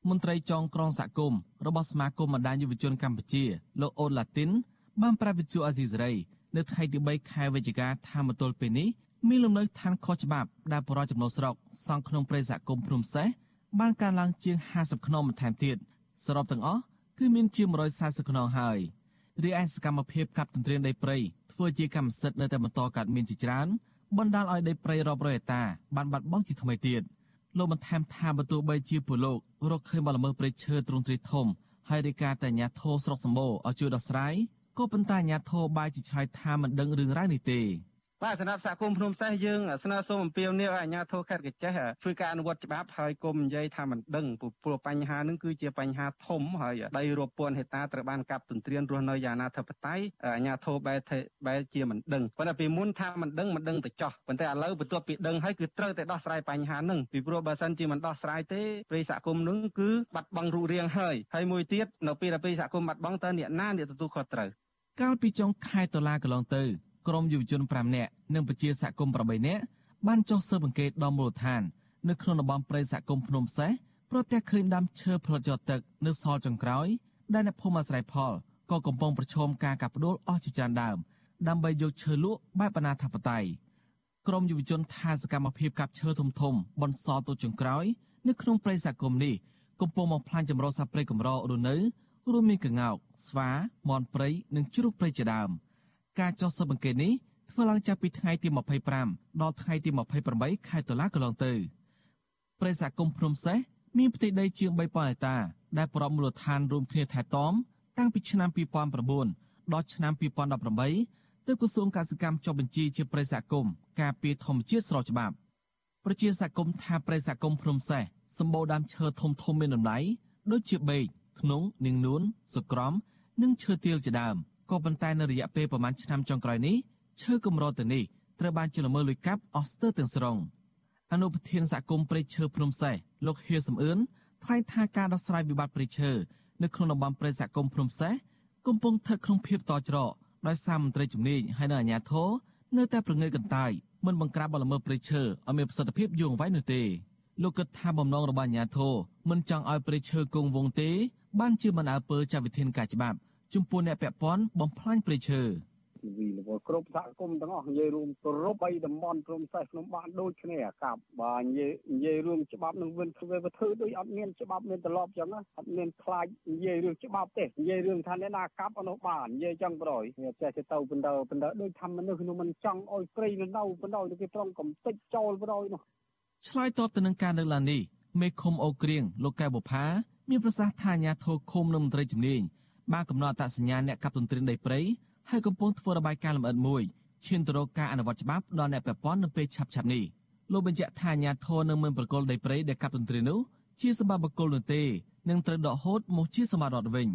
មន្ត្រីចងក្រងសហគមន៍របស់សមាគមបណ្ដាញយុវជនកម្ពុជាលោកអូនឡាទីនបានប្រាប់វិទ្យុអាស៊ីសេរីនៅថ្ងៃទី3ខែវិច្ឆិកាថាមទល់ពេលនេះមានលំនៅឋានខុសច្បាប់ដែលបរិយាចំណុះស្រុកសង់ក្នុងព្រៃសហគមន៍ភ្នំសេះបានកើនឡើងជាង50ខ្នងបន្ថែមទៀតសរុបទាំងអស់គឺមានជាង140ខ្នងហើយរីឯសកម្មភាពកាប់ទន្ទ្រានដីព្រៃធ្វើជាកម្មសិទ្ធិនៅតែបន្តកើតមានជាច្រើនបណ្ដាលឲ្យដីព្រៃរាប់រយហិកតាបានបាត់បង់ជាថ្មីទៀត លោកបន្ថែមថាបើទោះបីជាពលកររកឃើញបលល្មើសព្រៃឈើទ្រង់ទ្រាយធំហើយរាយការណ៍តែអាជ្ញាធរស្រុកសម្បូរឲ្យជួយដោះស្រាយក៏ប៉ុន្តែអាជ្ញាធរបាយជាឆ្លើយថាមិនដឹងរឿងរ៉ាវនេះទេ បាទសម្រាប់សហគមន៍ភ្នំសេះយើងស្នើសុំអំពាវនាវឲ្យអាជ្ញាធរខេត្តកញ្ចេះធ្វើការអនុវត្តច្បាប់ហើយគុំនិយាយថាមិនដឹងព្រោះបញ្ហានឹងគឺជាបញ្ហាធំហើយដីរាប់ពាន់ហិកតាត្រូវបានកាប់ទន្ទ្រានរស់នៅយ៉ាងអនាធិបតេយ្យអាជ្ញាធរបែរបែរជាមិនដឹងប៉ុន្តែពីមុនថាមិនដឹងមិនដឹងទៅចោះប៉ុន្តែឥឡូវបន្ទាប់ពីដឹងហើយគឺត្រូវតែដោះស្រាយបញ្ហានឹងពីព្រោះបើសិនជាមិនដោះស្រាយទេព្រៃសហគមន៍នឹងគឺបាត់បង់រូបរាងហើយហើយមួយទៀតនៅពេលដែលព្រៃសហគមន៍បាត់បង់តើអ្នកណាអ្នកទទួលខុសត្រូវកាលពីចុងខែតុលាកន្លងទៅ ក្រុមយុវជន5នាក់និងប្រជាសហគមន៍8នាក់បានចុះស៊ើបអង្កេតដល់មូលដ្ឋាន នៅក្នុងតំបន់ព្រៃសហគមន៍ភ្នំសេះប្រទះឃើញដាំឈើផ្លិតយកទឹកនៅសល់ចុងក្រោយដែលអ្នកភូមិអាស្រ័យផលក៏កំពុងប្រឈមការកាប់ផ្ដួលអស់ជាច្រើនដើមដើម្បីយកឈើលក់បែបអនាធបត័យក្រមយុវជនថាសកម្មភាពកាប់ឈើធំធំបន្សល់ទុកចុងក្រោយនៅក្នុងព្រៃសហគមន៍នេះកំពុងបំផ្លាញចម្រុះសត្វព្រៃកម្ររស់នៅរួមមានកង្កោកស្វាមាន់ព្រៃនិងជ្រូកព្រៃជាដើម។ ការចុះស៊ើបអង្កេតនេះធ្វើឡើងចាប់ពីថ្ងៃទី25ដល់ថ្ងៃទី28ខែតុលាកន្លងទៅព្រៃសហគមន៍ភ្នំសេះមានផ្ទៃដីជាង3000ហិកតា ដែលប្រមមូលដ្ឋានរួមគ្នាថែទាំតាំងពីឆ្នាំ2009ដល់ឆ្នាំ2018ទើបក្រសួងកសិកម្មចុះបញ្ជីជាព្រៃសហគមន៍ការពារធម្មជាតិស្របច្បាប់ប្រជាសហគមន៍ថាព្រៃសហគមន៍ភ្នំសេះសម្បូរដើមឈើធំធំមានតម្លៃដូចជាបេកធ្នង់នាងនួនសុក្រំ និងឈើទាលជាដើម។ ក៏ប៉ុន្តែនៅរយៈពេលប្រមាណឆ្នាំចុងក្រោយនេះឈើកម្រទៅនេះត្រូវបានជលមើលលុយកាប់អស់ស្ទើរទាំងស្រុងអនុប្រធានសហគមន៍ព្រៃឈើភ្នំសេះលោកហៀសំអឿនថ្លែងថាការដោះស្រាយវិបត្តិព្រៃឈើនៅក្នុងតំបន់ព្រៃសហគមន៍ភ្នំសេះកំពុងស្ថិតក្នុងភាពតច្រកដោយសារមន្ត្រីជំនាញហើយនៅអាជ្ញាធរនៅតែប្រងើយកន្តើយមិនបង្ក្រាបបទល្មើសព្រៃឈើឲ្យមានប្រសិទ្ធភាពយូរអង្វែងនោះទេលោកគិតថាបំណងរបស់អាជ្ញាធរមិនចង់ឲ្យព្រៃឈើគង់វង្សទេបានជាមិនអើពើចាត់វិធានការច្បាប់ ចំពោះអ្នកពាក់ព័ន្ធបំផ្លាញព្រៃឈើវិលវល់គ្រប់សហគមន៍ទាំងអស់និយាយរួមគ្រប់បីតំបន់ព្រំសេះក្នុងបានដូចគ្នាកាប់បាទនិយាយនិយាយរួមច្បាប់នឹងវិញធ្វើវាធ្វើដូចអត់មានច្បាប់មានត្រឡប់ចឹងអត់មានខ្លាចនិយាយរឿងច្បាប់ទេនិយាយរឿងថាអ្នកណាកាប់អនុបាននិយាយចឹងប្រយចេះទៅទៅបណ្ដោបណ្ដោដូចថាមនុស្សនោះមិនចង់ឲ្យព្រៃនៅនៅបណ្ដោទៅគេត្រង់កំតិចចោលប្រយនោះឆ្លើយតបទៅនឹងការលើកឡើងនេះមេឃុំអូក្រៀងលោកកែបុផាមានប្រសាសន៍ថាអាញាធរឃុំនិងមន្ត្រីជំនាញ បានកំណត់អត្តសញ្ញាណអ្នកកាប់ទន្ទ្រានដីព្រៃហើយកំពុងធ្វើរបាយការណ៍លម្អិតមួយឈានទៅរកការអនុវត្តច្បាប់ដល់អ្នកពាក់ព័ន្ធនៅពេលឆាប់ៗនេះលោកបញ្ជាក់ថាអាញាធរនឹងមិនប្រកល់ដីព្រៃដែលកាប់ទន្ទ្រាននោះជាសម្បត្តិបកគលនោះទេនឹងត្រូវដកហូតមកជាសម្បត្តិរដ្ឋវិញ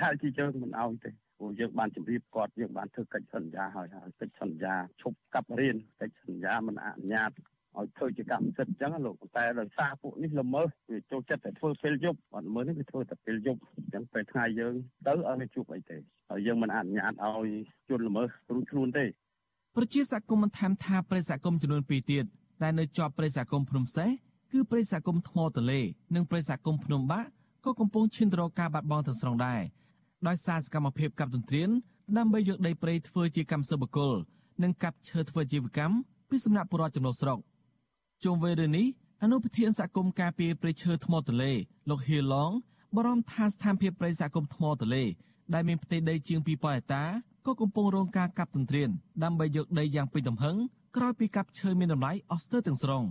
ថាជាយើងមិនអោយទេព្រោះយើងបានជម្រាបគាត់យើងបានធ្វើកិច្ចសន្យាហើយហើយកិច្ចសន្យាឈប់កាប់រៀនកិច្ចសន្យាមិនអនុញ្ញាត ឲ្យធ្វើជាកម្មសិទ្ធិអញ្ចឹងលោកតែដោយសារពួកនេះល្មើសវាចូលចិត្តតែធ្វើពេលយប់អត់មើលនេះវាធ្វើតែពេលយប់អញ្ចឹងពេលថ្ងៃយើងទៅឲ្យវាជួបអីទេហើយយើងមិនអនុញ្ញាតឲ្យជនល្មើសរួចខ្លួនទេប្រជាសកម្មបន្ថែមថាប្រិសកម្មចំនួន2ទៀតដែលនៅជាប់ប្រិសកម្មភ្នំសេះគឺប្រិសកម្មថ្មទលេនិងប្រិសកម្មភ្នំបាក់ក៏កំពុងឈានទៅរកការបាត់បង់ទាំងស្រុងដែរដោយសារសកម្មភាពកាប់ទន្ទ្រានដើម្បីយកដីព្រៃធ្វើជាកម្មសិទ្ធិបុគ្គលនិងកាប់ឈើធ្វើជីវកម្មពីសំណាក់ពលរដ្ឋចំណុះស្រុក ជុំវិញរឿងនេះអនុប្រធានសហគមន៍ការពារព្រៃឈើថ្មទលេលោកហៀឡងបារម្ភថាស្ថានភាពព្រៃសហគមន៍ថ្មទលេដែលមានផ្ទៃដីជាង2000ហិកតាក៏កំពុងរងការកាប់ទន្ទ្រានដើម្បីយកដីយ៉ាងពេញទំហឹងក្រោយពីកាប់ឈើមានតម្លៃអស់ស្ទើរទាំងស្រុង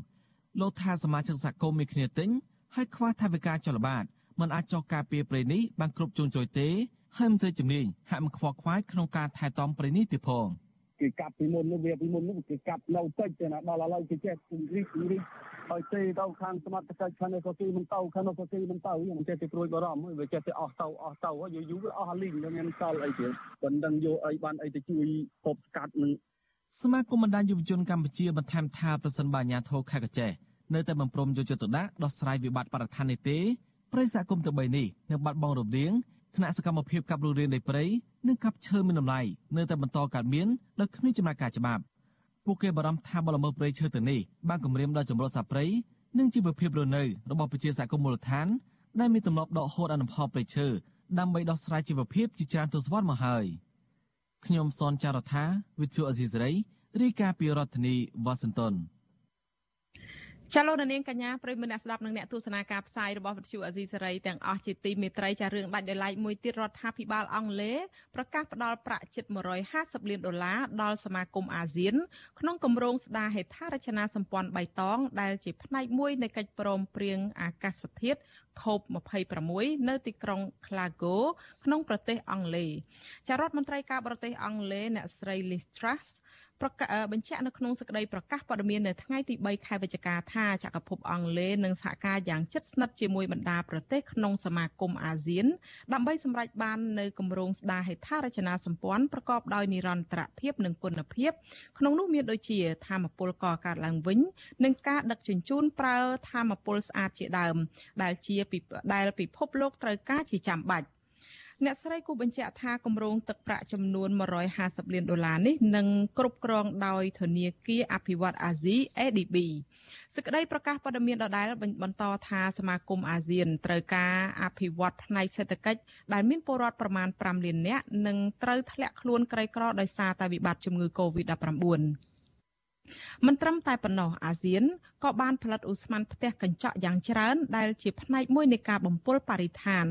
លោកថាសមាជិកសហគមន៍មានគ្នាទិញហើយខ្វះថវិកាចលបាតមិនអាចចោះការពារព្រៃនេះបានគ្រប់ជ្រុងជ្រោយទេហើយមន្ត្រីជំនាញហាក់មិនខ្វល់ខ្វាយក្នុងការថែទាំព្រៃនេះទៀតផង។ គេកាប់ពីមុននោះវាពីមុននោះគេកាប់នៅតិចទេណាដល់ឥឡូវគេចេះពង្រីកពង្រីកហើយទេទៅខាងសមត្ថកិច្ចខាងនេះក៏ទីមិនទៅខាងនោះក៏ទីមិនទៅមិនចេះទៅព្រួយបារម្ភវាចេះទៅអស់ទៅអស់ទៅយូរយូរវាអស់លីងវាមានសល់អីទៀតប៉ុណ្ណឹងយកអីបានអីទៅជួយពប់ស្កាត់នឹងសមាគមបណ្ដាញយុវជនកម្ពុជាបន្ថែមថាប្រសិនបើអាញាធរខេត្តកចេះនៅតែបំព្រមយកចិត្តទុកដាក់ដោះស្រាយវិបត្តិបរិស្ថាននេះទេព្រៃសហគមន៍ទាំង3នេះនឹងបាត់បង់រំលាងគណៈសកម្មភាពកាប់រុករានដីព្រៃ និងកាប់ឈើមានតម្លៃនៅតែបន្តកើតមានដោយគ្មានចំណាត់ការច្បាប់ពួកគេបារម្ភថាបលល្មើសព្រៃឈើទាំងនេះបានគំរាមដល់ចម្រុះសត្វព្រៃនិងជីវភាពរស់នៅរបស់ប្រជាសហគមន៍មូលដ្ឋានដែលមានទម្លាប់ដកហូតអនុផលព្រៃឈើដើម្បីដោះស្រាយជីវភាពជាច្រើនទសវត្សរ៍មកហើយខ្ញុំសនចាររថាវិទ្យុអេស៊ីសរ៉ៃរាយការណ៍ពីរដ្ឋធានីវ៉ាស៊ីនតោន ចាលោកនាងកញ្ញាប្រិមមអ្នកស្ដាប់និងអ្នកទស្សនាការផ្សាយរបស់វិទ្យុអាស៊ីសេរីទាំងអស់ជាទីមេត្រីចារឿងដាច់ដោយឡែកមួយទៀតរដ្ឋាភិបាលអង់គ្លេសប្រកាសផ្តល់ប្រាក់ជិត150លានដុល្លារដល់សមាគមអាស៊ាន ក្នុងគម្រោងស្ដារហេដ្ឋារចនាសម្ព័ន្ធបៃតងដែលជាផ្នែកមួយនៃកិច្ចព្រមព្រៀងអាកាសធាតុ COP26 នៅទីក្រុង Glasgow ក្នុងប្រទេសអង់គ្លេសចារដ្ឋមន្ត្រីការបរទេសអង់គ្លេសអ្នកស្រី Liz Truss ប្រកាសបញ្ជាក់នៅក្នុងសេចក្តីប្រកាសព័ត៌មាននៅថ្ងៃទី3ខែវិច្ឆិកាថាចក្រភពអង់គ្លេសនឹងសហការយ៉ាងជិតស្និទ្ធជាមួយបណ្ដាប្រទេសក្នុងសមាគមអាស៊ានដើម្បីសម្រេចបាននៅគម្រោងស្ដារហេដ្ឋារចនាសម្ព័ន្ធប្រកបដោយនិរន្តរភាពនិងគុណភាពក្នុងនោះមានដូចជាធម្មពលកកើតឡើងវិញ និងការដឹកជញ្ជូនប្រើធម្មពលស្អាតជាដើម ដែលជាដែលពិភពលោកត្រូវការជាចាំបាច់ អ្នកស្រីគូបញ្ជាក់ថាគម្រោងទឹកប្រាក់ចំនួន150លានដុល្លារនេះនឹងគ្រប់គ្រងដោយធនាគារអភិវឌ្ឍអាស៊ី ADB សេចក្តីប្រកាសព័ត៌មានដដែលបន្តថាសមាគមអាស៊ានត្រូវការអភិវឌ្ឍផ្នែកសេដ្ឋកិច្ចដែលមានពលរដ្ឋប្រមាណ5លាននាក់និងត្រូវធ្លាក់ខ្លួនក្រីក្រដោយសារតែវិបត្តិជំងឺ Covid-19 មិនត្រឹមតែប៉ុណ្ណោះអាស៊ានក៏បានផលិតឧស្ម័នផ្ទះកញ្ចក់យ៉ាងច្រើន ដែលជាផ្នែកមួយនៃការបំពុលបរិស្ថាន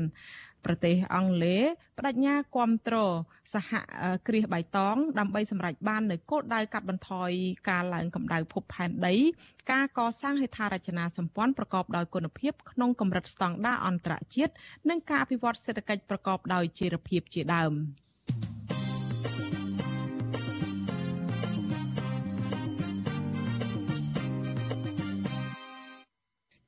ប្រទេសអង់គ្លេសបដិញ្ញាគាំទ្រសហគ្រាសបៃតង ដើម្បីសម្រេចបាននូវគោលដៅកាត់បន្ថយការឡើងកម្ដៅភពផែនដី ការកសាងហេដ្ឋារចនាសម្ព័ន្ធប្រកបដោយគុណភាពក្នុងកម្រិតស្តង់ដារអន្តរជាតិនិងការអភិវឌ្ឍសេដ្ឋកិច្ចប្រកបដោយចីរភាពជាដើម។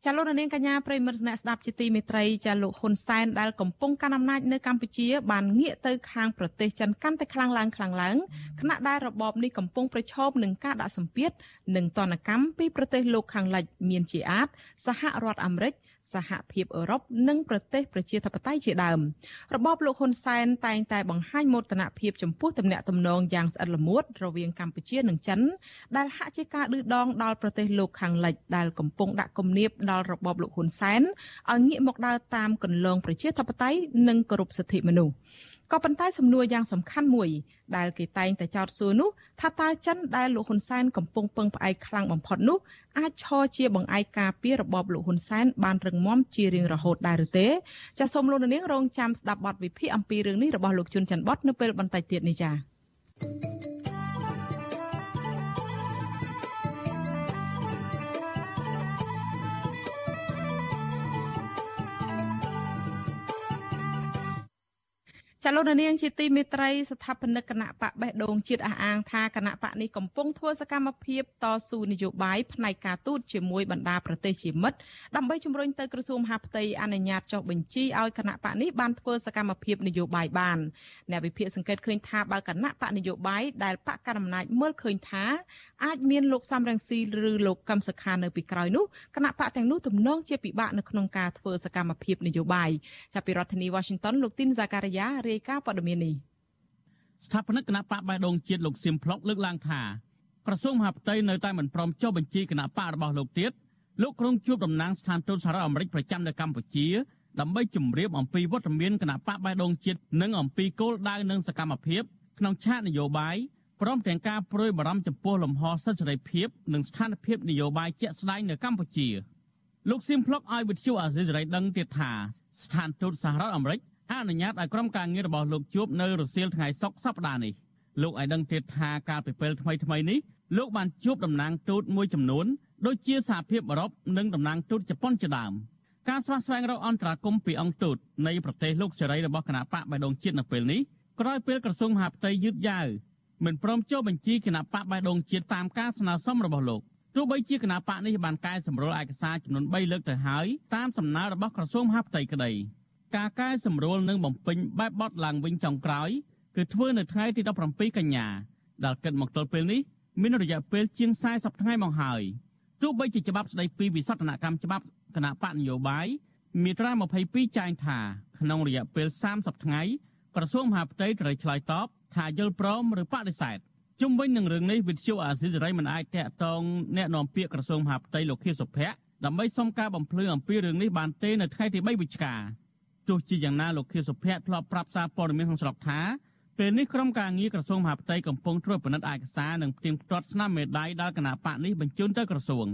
ចាលោកនាងកញ្ញាប្រិមិត្តអ្នកស្ដាប់ជាទីមេត្រីចាលោកហ៊ុនសែនដែលកំពុងកាន់អំណាចនៅកម្ពុជាបានងាកទៅខាងប្រទេសចិនកាន់តែខ្លាំងឡើងខ្លាំងឡើងខណៈដែលរបបនេះកំពុងប្រឈមនឹងការដាក់សម្ពាធនិងទណ្ឌកម្មពីប្រទេសលោកខាងលិចមានជាអាចសហរដ្ឋអាមេរិក សហភាពអឺរ៉ុបនិងប្រទេសប្រជាធិបតេយ្យជាដើមរបបលោកហ៊ុនសែនតែងតែបង្ហាញមោទនភាពចំពោះទំនាក់ទំនងយ៉ាងស្អិតល្មួតរវាងកម្ពុជានិងចិនដែលហាក់ជាការឌឺដងដល់ប្រទេសលោកខាងលិចដែលកំពុងដាក់គំនាបដល់របបលោកហ៊ុនសែនឲ្យងាកមកដើរតាមគន្លងប្រជាធិបតេយ្យនិងគោរពសិទ្ធិមនុស្ស ក៏ប៉ុន្តែសំណួរយ៉ាងសំខាន់មួយដែលគេតែងតែចោទសួរនោះថាតើចិនដែលលោកហ៊ុនសែនកំពុងពឹងផ្អែកខ្លាំងបំផុតនោះអាចឈរជាបង្អែកការពាររបបលោកហ៊ុនសែនបានរឹងមាំជារៀងរហូតដែរឬទេចាសសូមលោកនាងរងចាំស្ដាប់បទវិភាគអំពីរឿងនេះរបស់លោកជុនច័ន្ទបតនៅពេលបន្តិចទៀតនេះចា៎ ចលនានាងជាទីមេត្រីស្ថាបនិកគណៈបកបេះដូងជាតិអះអាងថាគណៈបកនេះកំពុងធ្វើសកម្មភាពតស៊ូនយោបាយផ្នែកការទូតជាមួយបណ្ដាប្រទេសជាមិត្តដើម្បីជំរុញទៅក្រសួងមហាផ្ទៃអនុញ្ញាតចុះបញ្ជីឲ្យគណៈបកនេះបានធ្វើសកម្មភាពនយោបាយបានអ្នកវិភាគសង្កេតឃើញថាបើគណៈបកនយោបាយដែលបកកណ្ដាលអំណាចមើលឃើញថាអាចមានលោកសំរងស៊ីឬលោកកឹមសុខានៅពីក្រោយនោះគណៈបកទាំងនោះទំនងជាពិបាកនៅក្នុងការធ្វើសកម្មភាពនយោបាយចាប់ពីរដ្ឋធានី Washington លោកទីនហ្សាការីយ៉ារាយការណ៍ព័ត៌មាននេះស្ថាបនិកគណៈបកបៃដងជាតិលោកសៀមផ្លុកលើកឡើងថាក្រសួងមហាផ្ទៃនៅតែមិនព្រមចុះបញ្ជីគណៈបករបស់លោកទៀតលោកក្រុងជួបតំណាងស្ថានទូតសហរដ្ឋអាមេរិកប្រចាំនៅកម្ពុជាដើម្បីជម្រាបអំពីវត្តមានគណៈបកបៃដងជាតិនិងអំពីគោលដៅនិងសកម្មភាពក្នុងឆាកនយោបាយព្រមទាំងការប្រួយបារម្ភចំពោះលំហសិទ្ធិសេរីភាពនិងស្ថានភាពនយោបាយជាក់ស្ដែងនៅកម្ពុជាលោកសៀមផ្លុកឲ្យវិទ្យុអាស៊ីសេរីដឹងទៀតថាស្ថានទូតសហរដ្ឋអាមេរិក អនុញ្ញាតឲ្យក្រុមការងាររបស់លោកជួបនៅរសៀលថ្ងៃសុក្រសប្តាហ៍នេះលោកឲ្យដឹងទៀតថាកាលពីពេលថ្មីថ្មីនេះលោកបានជួបតំណាងទូតមួយចំនួនដូចជាសហភាពអឺរ៉ុបនិងតំណាងទូតជប៉ុនជាដើមការស្វាស្វែងរកអន្តរាគមន៍ពីអង្គទូតនៃប្រទេសលោកសេរីរបស់គណៈបកបៃដងជាតិនៅពេលនេះក្រោយពេលក្រសួងមហាផ្ទៃយឺតយ៉ាវមិនព្រមចុះបញ្ជីគណៈបកបៃដងជាតិតាមការស្នើសុំរបស់លោកទោះបីជាគណៈបកនេះបានកែសម្រួលឯកសារចំនួន3លើកទៅហើយតាមសំណើរបស់ក្រសួងមហាផ្ទៃក្តី ការកែសម្រួលនិងបំពេញបែបបត់ឡើងវិញចុងក្រោយគឺធ្វើនៅថ្ងៃទី17កញ្ញាដែលគិតមកទល់ពេលនេះមានរយៈពេលជាង40ថ្ងៃមកហើយទោះបីជាច្បាប់ស្តីពីវិសោធនកម្មច្បាប់គណៈបកនយោបាយមាត្រា22ចែងថាក្នុងរយៈពេល30ថ្ងៃក្រសួងមហាផ្ទៃត្រូវឆ្លើយតបថាយល់ព្រមឬបដិសេធជុំវិញនឹងរឿងនេះវិទ្យុអាស៊ីសេរីមិនអាចតាក់ទងអ្នកនាំពាក្យក្រសួងមហាផ្ទៃលោកខៀវសុភ័ក្រដើម្បីសុំការបំភ្លឺអំពីរឿងនេះបានទេនៅថ្ងៃទី3វិច្ឆិកា ទោះជាយ៉ាងណាលោកខៀវសុភ័ក្រធ្លាប់ប្រាប់សារព័ត៌មានក្នុងស្រុកថាពេលនេះក្រុមការងារក្រសួងមហាផ្ទៃកំពុងត្រួតពិនិត្យឯកសារនិងផ្ទៀងផ្ទាត់ស្នាមមេដាយដល់គណៈបកនេះបញ្ជូនទៅក្រសួង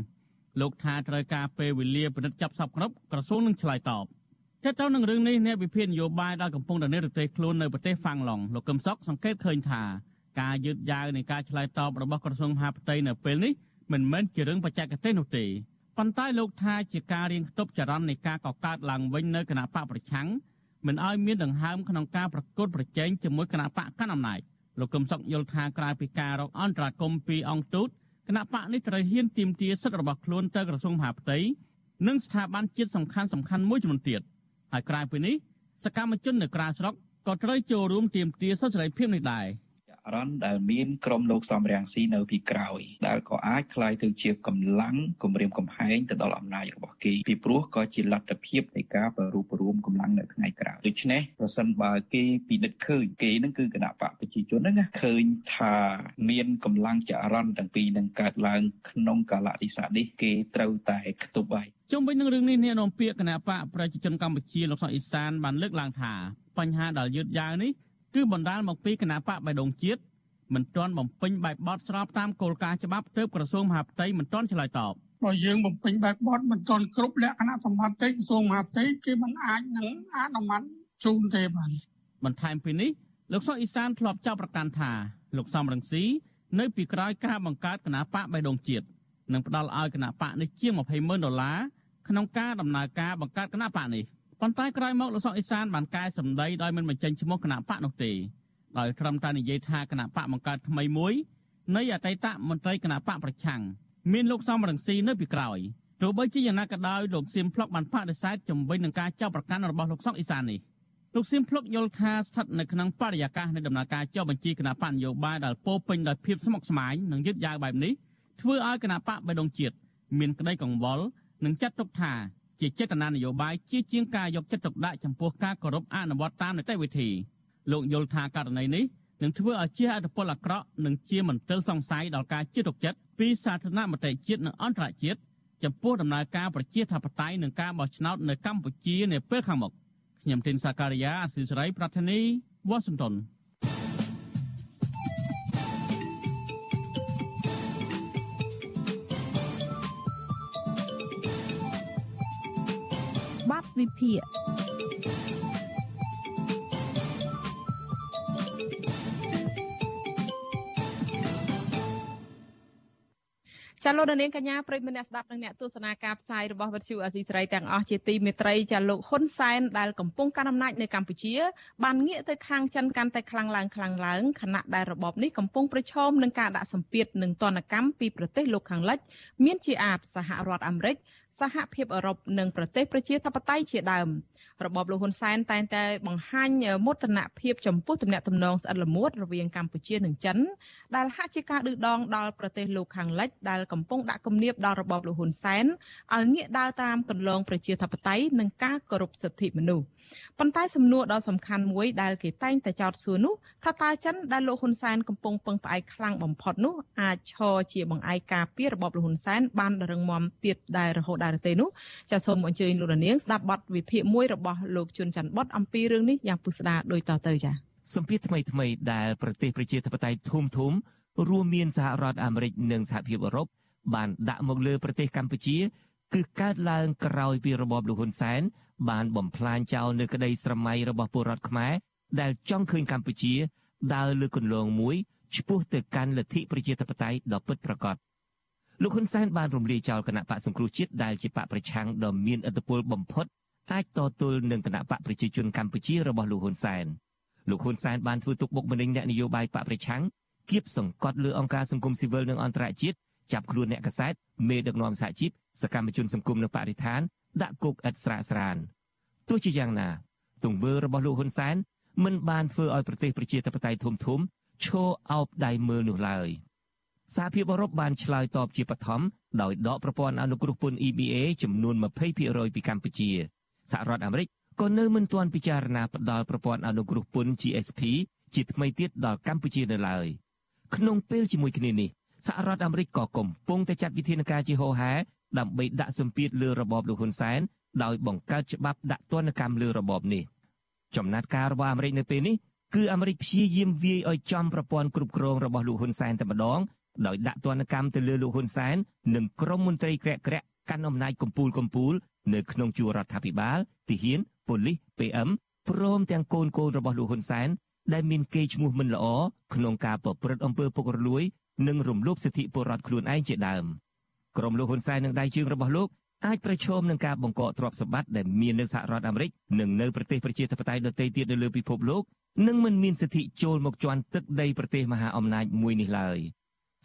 លោកថាត្រូវការពេលវេលាពិនិត្យចាប់សពគ្រប់ក្រសួងនឹងឆ្លើយតបទាក់ទងនឹងរឿងនេះអ្នកវិភាគនយោបាយដែលកំពុងតែនិរទេសខ្លួននៅប្រទេសហ្វាំងឡុងលោកកឹមសុខសង្កេតឃើញថាការយឺតយ៉ាវនៃការឆ្លើយតបរបស់ក្រសួងមហាផ្ទៃនៅពេលនេះមិនមែនជារឿងបច្ចេកទេសនោះទេ ប៉ុន្តែលោកថាជាការរៀងខ្ទប់ចរន្តនៃការកកើតឡើងវិញនៅគណៈបកប្រឆាំងមិនឲ្យមានដង្ហើមក្នុងការប្រកួតប្រជែងជាមួយគណៈបកកណ្ដាលអំណាចលោកកឹមសុខយល់ថាក្រៅពីការរកអន្តរាគមពីអង្គទូតគណៈបកនេះត្រូវហ៊ានទាមទារសិទ្ធិរបស់ខ្លួនទៅក្រសួងមហាផ្ទៃនិងស្ថាប័នជាតិសំខាន់សំខាន់មួយចំនួនទៀតហើយក្រៅពីនេះសកម្មជននៅក្រៅស្រុកក៏ត្រូវចូលរួមទាមទារសិទ្ធិសេរីភាពនេះដែរ។ រ៉ាន់ដែលមានក្រុមលោកសំរាំងស៊ីនៅពីក្រោយដែលក៏អាចคล้ายទៅជាកម្លាំងគម្រាមកំហែងទៅដល់អំណាចរបស់គេពីព្រោះក៏ជាលទ្ធភាពនៃការប្ររូបរួមកម្លាំងនៅថ្ងៃក្រោយដូច្នេះប្រសិនបើគេពិនិត្យឃើញគេនឹងគឺគណៈបកប្រជាជនហ្នឹងណាឃើញថាមានកម្លាំងចរន្តទាំងពីរនឹងកើតឡើងក្នុងកាលៈទេសៈនេះគេត្រូវតែខ្ទប់ហើយជុំវិញនឹងរឿងនេះអ្នកនាំពាក្យគណៈបកប្រជាជនកម្ពុជាលោកសុកអេសានបានលើកឡើងថាបញ្ហាដែលយឺតយ៉ាវនេះ គឺបណ្ដាលមកពីគណៈបកបៃដងជាតិមិនទាន់បំពេញបែបបទស្របតាមគោលការណ៍ច្បាប់ទើបក្រសួងមហាផ្ទៃមិនទាន់ឆ្លើយតបបើយើងបំពេញបែបបទមិនទាន់គ្រប់លក្ខណៈសម្បត្តិទេក្រសួងមហាផ្ទៃគេមិនអាចនឹងអនុម័តជូនទេបាទបន្ថែមពីនេះលោកសុកអ៊ីសានធ្លាប់ចោទប្រកាន់ថាលោកសំរងស៊ីនៅពីក្រោយការបង្កើតគណៈបកបៃដងជាតិនិងផ្ដល់ឲ្យគណៈបកនេះជាង20ម៉ឺនដុល្លារក្នុងការដំណើរការបង្កើតគណៈបកនេះ ប៉ុន្តែក្រោយមកលោកសុកអេសានបានកែសម្ដីដោយមិនបញ្ចេញឈ្មោះគណៈបកនោះទេដោយត្រឹមតែនិយាយថាគណៈបកបង្កើតថ្មីមួយនៃអតីតមន្ត្រីគណៈបកប្រឆាំងមានលោកសំរងស៊ីនៅពីក្រោយទោះបីជាយ៉ាងណាក៏ដោយលោកសៀមភ្លុកបានបដិសេធជំវិញនឹងការចោទប្រកាន់របស់លោកសុកអេសាននេះលោកសៀមភ្លុកយល់ថាស្ថិតនៅក្នុងបរិយាកាសនៃដំណើរការចុះបញ្ជីគណៈបកនយោបាយដែលពោពេញដោយភាពស្មុគស្មាញនិងយឺតយ៉ាវបែបនេះធ្វើឲ្យគណៈបកបេដងជាតិមានក្តីកង្វល់និងចាត់ទុកថា ជាចេតនានយោបាយជាជាងការយកចិត្តទុកដាក់ចំពោះការគោរពអនុវត្តតាមនីតិវិធីលោកយល់ថាករណីនេះនឹងធ្វើឲ្យជាអត្តពលអាក្រក់និងជាមន្ទិលសង្ស័យដល់ការជឿទុកចិត្តពីសាធារណមតិជាតិនិងអន្តរជាតិចំពោះដំណើរការប្រជាធិបតេយ្យនិងការបោះឆ្នោតនៅកម្ពុជានាពេលខាងមុខខ្ញុំទីនសាការីយ៉ាអស៊ីសេរីប្រធានីវ៉ាស៊ីនតោន វិភាគចាលោកនាងកញ្ញាប្រិយមិត្តអ្នកស្ដាប់និងអ្នកទស្សនាការផ្សាយរបស់វិទ្យុអស៊ីសេរីទាំងអស់ជាទីមេត្រីចាលោកហ៊ុនសែនដែលកំពុងកាន់អំណាចនៅកម្ពុជាបានងាកទៅខាងចិនកាន់តែខ្លាំងឡើងខ្លាំងឡើងខណៈដែលរបបនេះកំពុងប្រឈមនឹងការដាក់សម្ពាធនិងទណ្ឌកម្មពីប្រទេសលោកខាងលិច មានជាអាចសហរដ្ឋអាមេរិក សហភាពអឺរ៉ុបនិងប្រទេសប្រជាធិបតេយ្យជាដើមរបបលោកហ៊ុនសែនតែងតែបង្ហាញមោទនភាពចំពោះទំនាក់ទំនងស្អិតល្មួតរវាងកម្ពុជានិងចិនដែលហាក់ជាការឌឺដងដល់ប្រទេសលោកខាងលិចដែលកំពុងដាក់គំនាបដល់របបលោកហ៊ុនសែនឲ្យងាកដើរតាមគន្លងប្រជាធិបតេយ្យនិងការគោរពសិទ្ធិមនុស្សប៉ុន្តែសំណួរដ៏សំខាន់មួយដែលគេតែងតែចោទសួរនោះថាតើចិនដែលលោកហ៊ុនសែនកំពុងពឹងផ្អែកខ្លាំងបំផុតនោះអាចឈរជាបង្អែកការពាររបបលោកហ៊ុនសែនបានរឹងមាំទៀតដែររហូតដែរទេនោះចាសសូមអញ្ជើញលោកនាងស្ដាប់បទវិភាគមួយរបស់លោកជុនច័ន្ទបតអំពីរឿងនេះយ៉ាងពុស្ដាដូចតទៅចា៎សម្ពាធថ្មីថ្មីដែលប្រទេសប្រជាធិបតេយ្យធំធំរួមមានសហរដ្ឋអាមេរិកនិងសហភាពអឺរ៉ុបបានដាក់មកលើប្រទេសកម្ពុជា គឺកើតឡើងក្រោយពីរបបលោកហ៊ុនសែនបានបំផ្លាញចោលនៅក្តីស្រមៃរបស់ពលរដ្ឋខ្មែរដែលចង់ឃើញកម្ពុជាដើរលើគន្លងមួយឆ្ពោះទៅកាន់លទ្ធិប្រជាធិបតេយ្យដ៏ពិតប្រាកដលោកហ៊ុនសែនបានរំលាយចោលគណៈបកសង្គ្រោះជាតិដែលជាបកប្រឆាំងដ៏មានឥទ្ធិពលបំផុតអាចតទល់នឹងគណៈបកប្រជាជនកម្ពុជារបស់លោកហ៊ុនសែនលោកហ៊ុនសែនបានធ្វើទុកបុកម្នេញអ្នកនយោបាយបកប្រឆាំងគៀបសង្កត់លើអង្គការសង្គមស៊ីវិលនិងអន្តរជាតិ ចាប់ខ្លួនអ្នកកសែតមេដឹកនាំសហជីពសកម្មជនសង្គមនៅបរិស្ថានដាក់គុកឥតស្រាកស្រានទោះជាយ៉ាងណា ទង្វើរបស់លោកហ៊ុនសែនមិនបានធ្វើឲ្យប្រទេសប្រជាធិបតេយ្យធំធំឈរអោបដៃមើលនោះឡើយសហភាពអឺរ៉ុបបានឆ្លើយតបជាបឋមដោយដកប្រព័ន្ធអនុគ្រោះពន្ធ EBA ចំនួន20%ពីកម្ពុជាសហរដ្ឋអាមេរិកក៏នៅមិនទាន់ពិចារណាផ្ដល់ប្រព័ន្ធអនុគ្រោះពន្ធ GSP ជាថ្មីទៀតដល់កម្ពុជានៅឡើយក្នុងពេលជាមួយគ្នានេះ សហរដ្ឋអាមេរិកក៏កំពុងតែចាត់វិធានការជាហោហែដើម្បីដាក់សម្ពាធលើរបបលោកហ៊ុនសែនដោយបង្កើតច្បាប់ដាក់ទណ្ឌកម្មលើរបបនេះចំណាត់ការរបស់អាមេរិកនៅពេលនេះគឺអាមេរិកព្យាយាមវាយឲ្យចំប្រព័ន្ធគ្រប់គ្រងរបស់លោកហ៊ុនសែនតែម្ដងដោយដាក់ទណ្ឌកម្មទៅលើលោកហ៊ុនសែននិងក្រុមមន្ត្រីក្រាក់ក្រាក់កាន់អំណាចកម្ពូលកម្ពូលនៅក្នុងជួររដ្ឋាភិបាលទាហានប៉ូលីស PM ព្រមទាំងកូនកូនរបស់លោកហ៊ុនសែនដែលមានកេរ្តិ៍ឈ្មោះមិនល្អក្នុងការប្រព្រឹត្តអំពើពុករលួយ និងរំលោភសិទ្ធិពលរដ្ឋខ្លួនឯងជាដើមក្រុមលោកហ៊ុនសែននិងដៃជើងរបស់លោកអាចប្រឈមនឹងការបង្កកទ្រព្យសម្បត្តិដែលមាននៅសហរដ្ឋអាមេរិកនិងនៅប្រទេសប្រជាធិបតេយ្យដទៃទៀតនៅលើពិភពលោកនិងមិនមានសិទ្ធិចូលមកជន់ទឹកដីប្រទេសមហាអំណាចមួយនេះឡើយ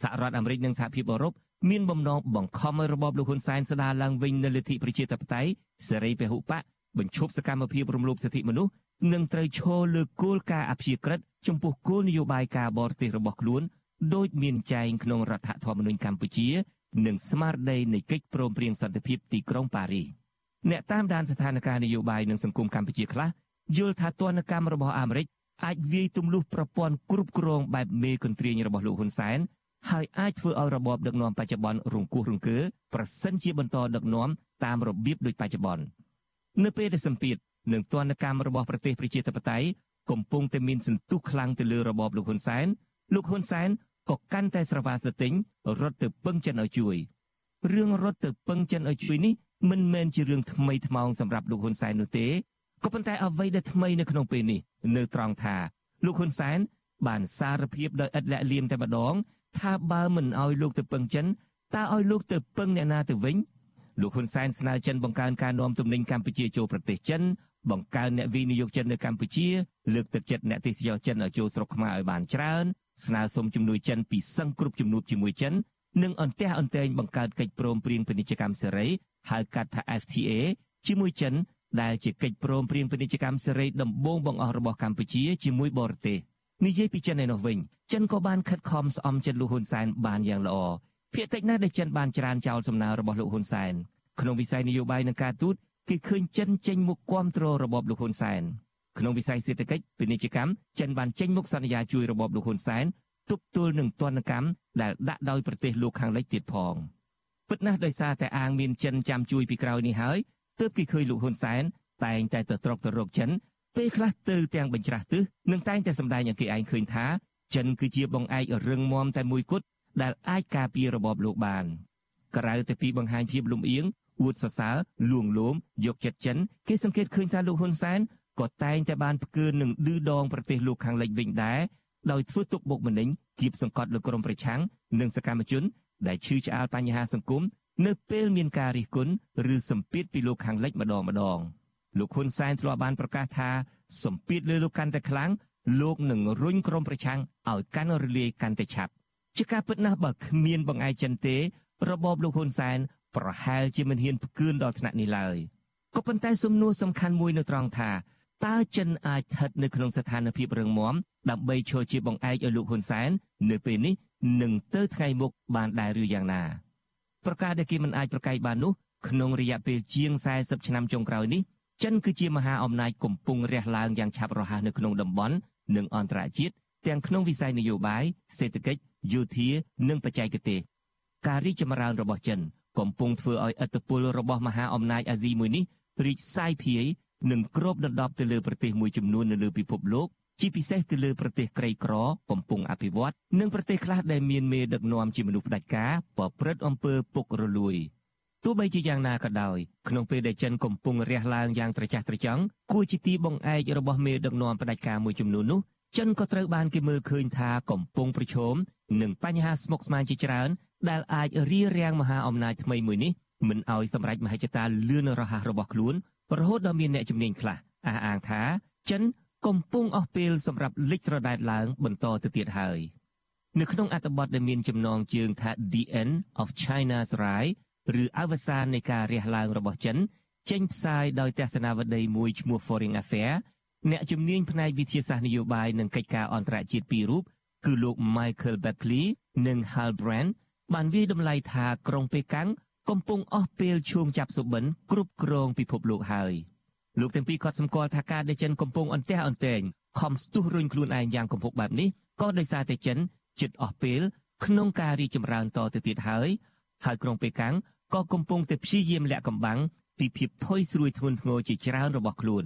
សហរដ្ឋអាមេរិកនិងសហភាពអឺរ៉ុបមានបំណងបង្ខំឲ្យរបបលោកហ៊ុនសែនស្ដារឡើងវិញនូវលទ្ធិប្រជាធិបតេយ្យសេរីពហុបកបញ្ឈប់សកម្មភាពរំលោភសិទ្ធិមនុស្សនិងត្រូវឈរលើគោលការណ៍អព្យាក្រឹតចំពោះគោលនយោបាយការបរទេសរបស់ខ្លួន ដោយមានចែងក្នុងរដ្ឋធម្មនុញ្ញកម្ពុជា និងស្មារតីនៃកិច្ចព្រមព្រៀងសន្តិភាពទីក្រុងប៉ារីសអ្នកតាមដានស្ថានភាពនយោបាយនិងសង្គមកម្ពុជាខ្លះយល់ថាទណ្ឌកម្មរបស់អាមេរិកអាចវាយទម្លុះប្រព័ន្ធគ្រប់គ្រងបែបមេកន្ទ្រាញរបស់លោកហ៊ុនសែនហើយអាចធ្វើឲ្យរបបដឹកនាំបច្ចុប្បន្នរង្គោះរង្គើប្រសិនជាបន្តដឹកនាំតាមរបៀបដូចបច្ចុប្បន្ននៅពេលដែលសម្ពាធនិងទណ្ឌកម្មរបស់ប្រទេសប្រជាធិបតេយ្យកំពុងតែមានសន្ទុះខ្លាំងទៅលើរបបលោកហ៊ុនសែនលោកហ៊ុនសែន ក៏កាន់តែស្រវាស្ទិញរត់ទៅពឹងចិនឲ្យជួយរឿងរត់ទៅពឹងចិនឲ្យជួយនេះមិនមែនជារឿងថ្មីថ្មោងសម្រាប់លោកហ៊ុនសែននោះទេក៏ប៉ុន្តែអ្វីដែលថ្មីនៅក្នុងពេលនេះនៅត្រង់ថាលោកហ៊ុនសែនបានសារភាពដោយឥតលាក់លៀមតែម្ដង ថាបើមិនឲ្យលោកទៅពឹងចិនតើឲ្យលោកទៅពឹងអ្នកណាទៅវិញលោកហ៊ុនសែនស្នើចិនបង្កើនការនាំទំនិញកម្ពុជាចូលប្រទេសចិនបង្កើនអ្នកវិនិយោគចិននៅកម្ពុជាលើកទឹកចិត្តអ្នកទេសចរចិនឲ្យចូលស្រុកខ្មែរឲ្យបានច្រើន ស្នើសុំជំនួយចិនពីសឹងគ្រប់ជំនួបជាមួយចិននិងអន្តះអន្តែងបង្កើតកិច្ចព្រមព្រៀងពាណិជ្ជកម្មសេរីហៅកាត់ថា FTA ជាមួយចិនដែលជាកិច្ចព្រមព្រៀងពាណិជ្ជកម្មសេរីដំបូងបង្អស់របស់កម្ពុជាជាមួយបរទេសនិយាយពីចិនឯនោះវិញចិនក៏បានខិតខំស្អំចិត្តលោកហ៊ុនសែនបានយ៉ាងល្អភាគតិចណាស់ដែលចិនបានច្រានចោលសំណើរបស់លោកហ៊ុនសែនក្នុងវិស័យនយោបាយនិងការទូតគេឃើញចិនចេញមុខគាំទ្ររបបលោកហ៊ុនសែន ក្នុងវិស័យសេដ្ឋកិច្ចពាណិជ្ជកម្មចិនបានចេញមុខសន្យាជួយរបបលោកហ៊ុនសែនទប់ទល់នឹងទណ្ឌកម្មដែលដាក់ដោយប្រទេសលោកខាងលិចទៀតផងពិតណាស់ដោយសារតែអាងមានចិនចាំជួយពីក្រោយនេះហើយទើបគេឃើញលោកហ៊ុនសែនតែងតែទៅត្រកទៅរកចិនពេលខ្លះទៅទាំងបញ្ច្រាស់ទិសនិងតែងតែសម្ដែងឲ្យគេឯងឃើញថាចិនគឺជាបងឯករឹងមាំតែមួយគត់ដែលអាចការពាររបបលោកបានក្រៅតែពីបង្ហាញភាពលំអៀងអួតសរសើរលួងលោមយកចិត្តចិនគេសង្កេតឃើញថាលោកហ៊ុនសែន ក៏តែងតែបានផ្កើនឹងឌឺដងប្រទេសលោកខាងលិចវិញដែរដោយធ្វើទុកបុកម្នេញគៀបសង្កត់លើក្រុមប្រឆាំងនិងសកម្មជន ដែលឈឺឆ្អាលបញ្ហាសង្គមនៅពេលមានការរិះគន់ឬសម្ពាធពីលោកខាងលិចម្ដងម្ដងលោកហ៊ុនសែនធ្លាប់បានប្រកាសថាសម្ពាធលើលោកកាន់តែខ្លាំងលោកនឹងរុញក្រុមប្រឆាំងឲ្យកាន់រលាយកាន់តែឆាប់ជាការពិតណាស់បើគ្មានបង្អែកចិនទេ របបលោកហ៊ុនសែនប្រហែលជាមិនហ៊ានផ្គឿនដល់ថ្នាក់នេះឡើយក៏ប៉ុន្តែសំណួរសំខាន់មួយនៅត្រង់ថា តើចិនអាចស្ថិតនៅក្នុងស្ថានភាពរឹងមាំដើម្បីឈរជាបង្អែកឲ្យលោកហ៊ុនសែននៅពេលនេះនឹងទៅថ្ងៃមុខបានដែរឬយ៉ាងណាប្រការដែលគេមិនអាចប្រកែកបាននោះក្នុងរយៈពេលជាង40ឆ្នាំចុងក្រោយនេះចិនគឺជាមហាអំណាចកំពុងរះឡើងយ៉ាងឆាប់រហ័សនៅក្នុងតំបន់និងអន្តរជាតិទាំងក្នុងវិស័យនយោបាយសេដ្ឋកិច្ចយោធានិងបច្ចេកទេសការរីកចម្រើនរបស់ចិន កំពុងធ្វើឲ្យឥទ្ធិពលរបស់មហាអំណាចអាស៊ីមួយនេះរីកសាយភាយ និងគ្របដណ្ដប់ទៅលើប្រទេសមួយចំនួននៅលើពិភពលោកជាពិសេសទៅលើប្រទេសក្រីក្រកំពុងអភិវឌ្ឍនិងប្រទេសខ្លះដែលមានមេដឹកនាំជាមនុស្សផ្ដាច់ការប្រព្រឹត្តអំពើពុករលួយទោះបីជាយ៉ាងណាក៏ដោយក្នុងពេលដែលចិនកំពុងរះឡើងយ៉ាងត្រចះត្រចង់គួរជាទីបង្អែករបស់មេដឹកនាំផ្ដាច់ការមួយចំនួននោះចិនក៏ត្រូវបានគេមើលឃើញថាកំពុងប្រឈមនឹងបញ្ហាស្មុគស្មាញជាច្រើនដែលអាចរារាំងមហាអំណាចថ្មីមួយនេះមិនឲ្យសម្រេចមហិច្ឆតាលឿនរហ័សរបស់ខ្លួន រហូតដល់មានអ្នកជំនាញខ្លះអះអាងថាចិនកំពុងអស់ពេលសម្រាប់លិចត្រដែតឡើងបន្តទៅទៀតហើយនៅក្នុងអត្ថបទដែលមានចំណងជើងថា The End of China's Rise ឬអវសាននៃការរះឡើងរបស់ចិនចេញផ្សាយដោយទស្សនាវដ្តីមួយឈ្មោះ Foreign Affair អ្នកជំនាញផ្នែកវិទ្យាសាស្ត្រនយោបាយនិងកិច្ចការអន្តរជាតិពីររូបគឺលោក Michael Beckley និង Hal Brand បានវាយតម្លៃថាក្រុងប៉េកាំង កំពុងអស់ពេលឈោងចាប់សុបិនគ្រប់គ្រងពិភពលោកហើយលោកទាំងពីរក៏សម្គាល់ថាការដែលចិនកំពុងអន្ទះអន្ទែងខំស្ទុះរុញខ្លួនឯងយ៉ាងកំពុកបែបនេះក៏ដោយសារតែចិនជិតអស់ពេលក្នុងការរីកចម្រើនតទៅទៀតហើយហើយក្រុងប៉េកាំងក៏កំពុងតែព្យាយាមលាក់កំបាំងពីភាពផុយស្រួយធ្ងន់ធ្ងរជាច្រើនរបស់ខ្លួន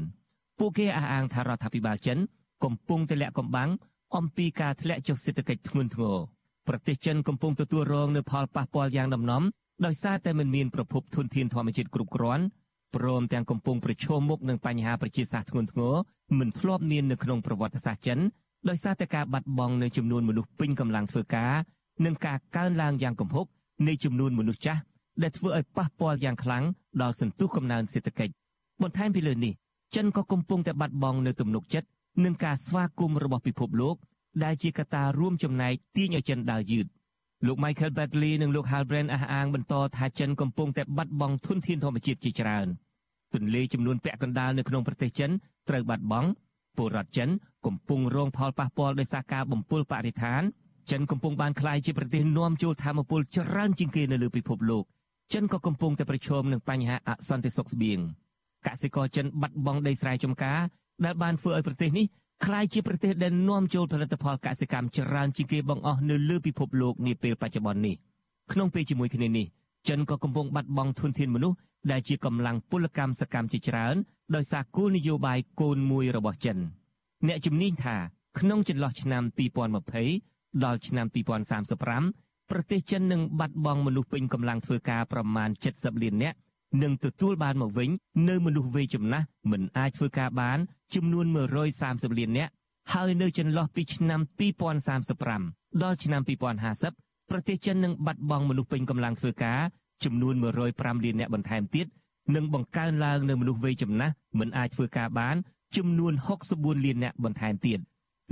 ពួកគេអះអាងថារដ្ឋាភិបាលចិនកំពុងតែលាក់កំបាំងអំពីការធ្លាក់ចុះសេដ្ឋកិច្ចធ្ងន់ធ្ងរប្រទេសចិនកំពុងទទួលរងនូវផលប៉ះពាល់យ៉ាងដំណំ ដោយសារតែមិនមានប្រភពធនធានធម្មជាតិគ្រប់គ្រាន់ព្រមទាំងកំពុងប្រឈមមុខនឹងបញ្ហាប្រជាសាស្ត្រធ្ងន់ធ្ងរមិនធ្លាប់មាននៅក្នុងប្រវត្តិសាស្ត្រចិនដោយសារតែការបាត់បង់នៅចំនួនមនុស្សពេញកម្លាំងធ្វើការនិងការកើនឡើងយ៉ាងគំហុកនៃចំនួនមនុស្សចាស់ដែលធ្វើឲ្យប៉ះពាល់យ៉ាងខ្លាំងដល់សន្ទុះកំណើនសេដ្ឋកិច្ចបន្ថែមពីលើនេះចិនក៏កំពុងតែបាត់បង់នៅទំនុកចិត្តនឹងការស្វាគមន៍របស់ពិភពលោកដែលជាកត្តារួមចំណែកទាញឲ្យចិនដើរយឺត លោក Michael Beckley និងលោក Hal Brand អះអាងបន្តថាចិនកំពុងតែបាត់បង់ធនធានធម្មជាតិជាច្រើនទន្លេចំនួនពាក់កណ្ដាលនៅក្នុងប្រទេសចិនត្រូវបាត់បង់ពលរដ្ឋចិនកំពុងរងផលប៉ះពាល់ដោយសារការបំពុលបរិស្ថានចិនកំពុងបានក្លាយជាប្រទេសនាំចូលធម្មពលច្រើនជាងគេនៅលើពិភពលោកចិនក៏កំពុងតែប្រឈមនឹងបញ្ហាអសន្តិសុខស្បៀងកសិករចិនបាត់បង់ដីស្រែចម្ការដែលបានធ្វើឲ្យប្រទេសនេះ ក្លាយជាប្រទេសដែលនាំចូលផលិតផលកសិកម្មច្រើនជាងគេបង្អស់នៅលើពិភពលោកនាពេលបច្ចុប្បន្ននេះក្នុងពេលជាមួយគ្នានេះចិនក៏កំពុងបាត់បង់ធនធានមនុស្សដែលជាកម្លាំងពលកម្មសកម្មជាច្រើនដោយសារគោលនយោបាយកូនមួយរបស់ចិន អ្នកជំនាញថាក្នុងចន្លោះឆ្នាំ2020ដល់ឆ្នាំ2035ប្រទេសចិននឹងបាត់បង់មនុស្សពេញកម្លាំងធ្វើការប្រមាណ70លាននាក់ នឹងទទួលបានមកវិញនៅមនុស្សវ័យចំណាស់មិនអាចធ្វើការបានចំនួន130លាននាក់ហើយនៅចន្លោះពីឆ្នាំ2035ដល់ឆ្នាំ2050ប្រទេសចិននឹងបាត់បង់មនុស្សពេញកម្លាំងធ្វើការចំនួន105លាននាក់បន្ថែមទៀតនិងបង្កើនឡើងនៅមនុស្សវ័យចំណាស់មិនអាចធ្វើការបានចំនួន64លាននាក់បន្ថែមទៀត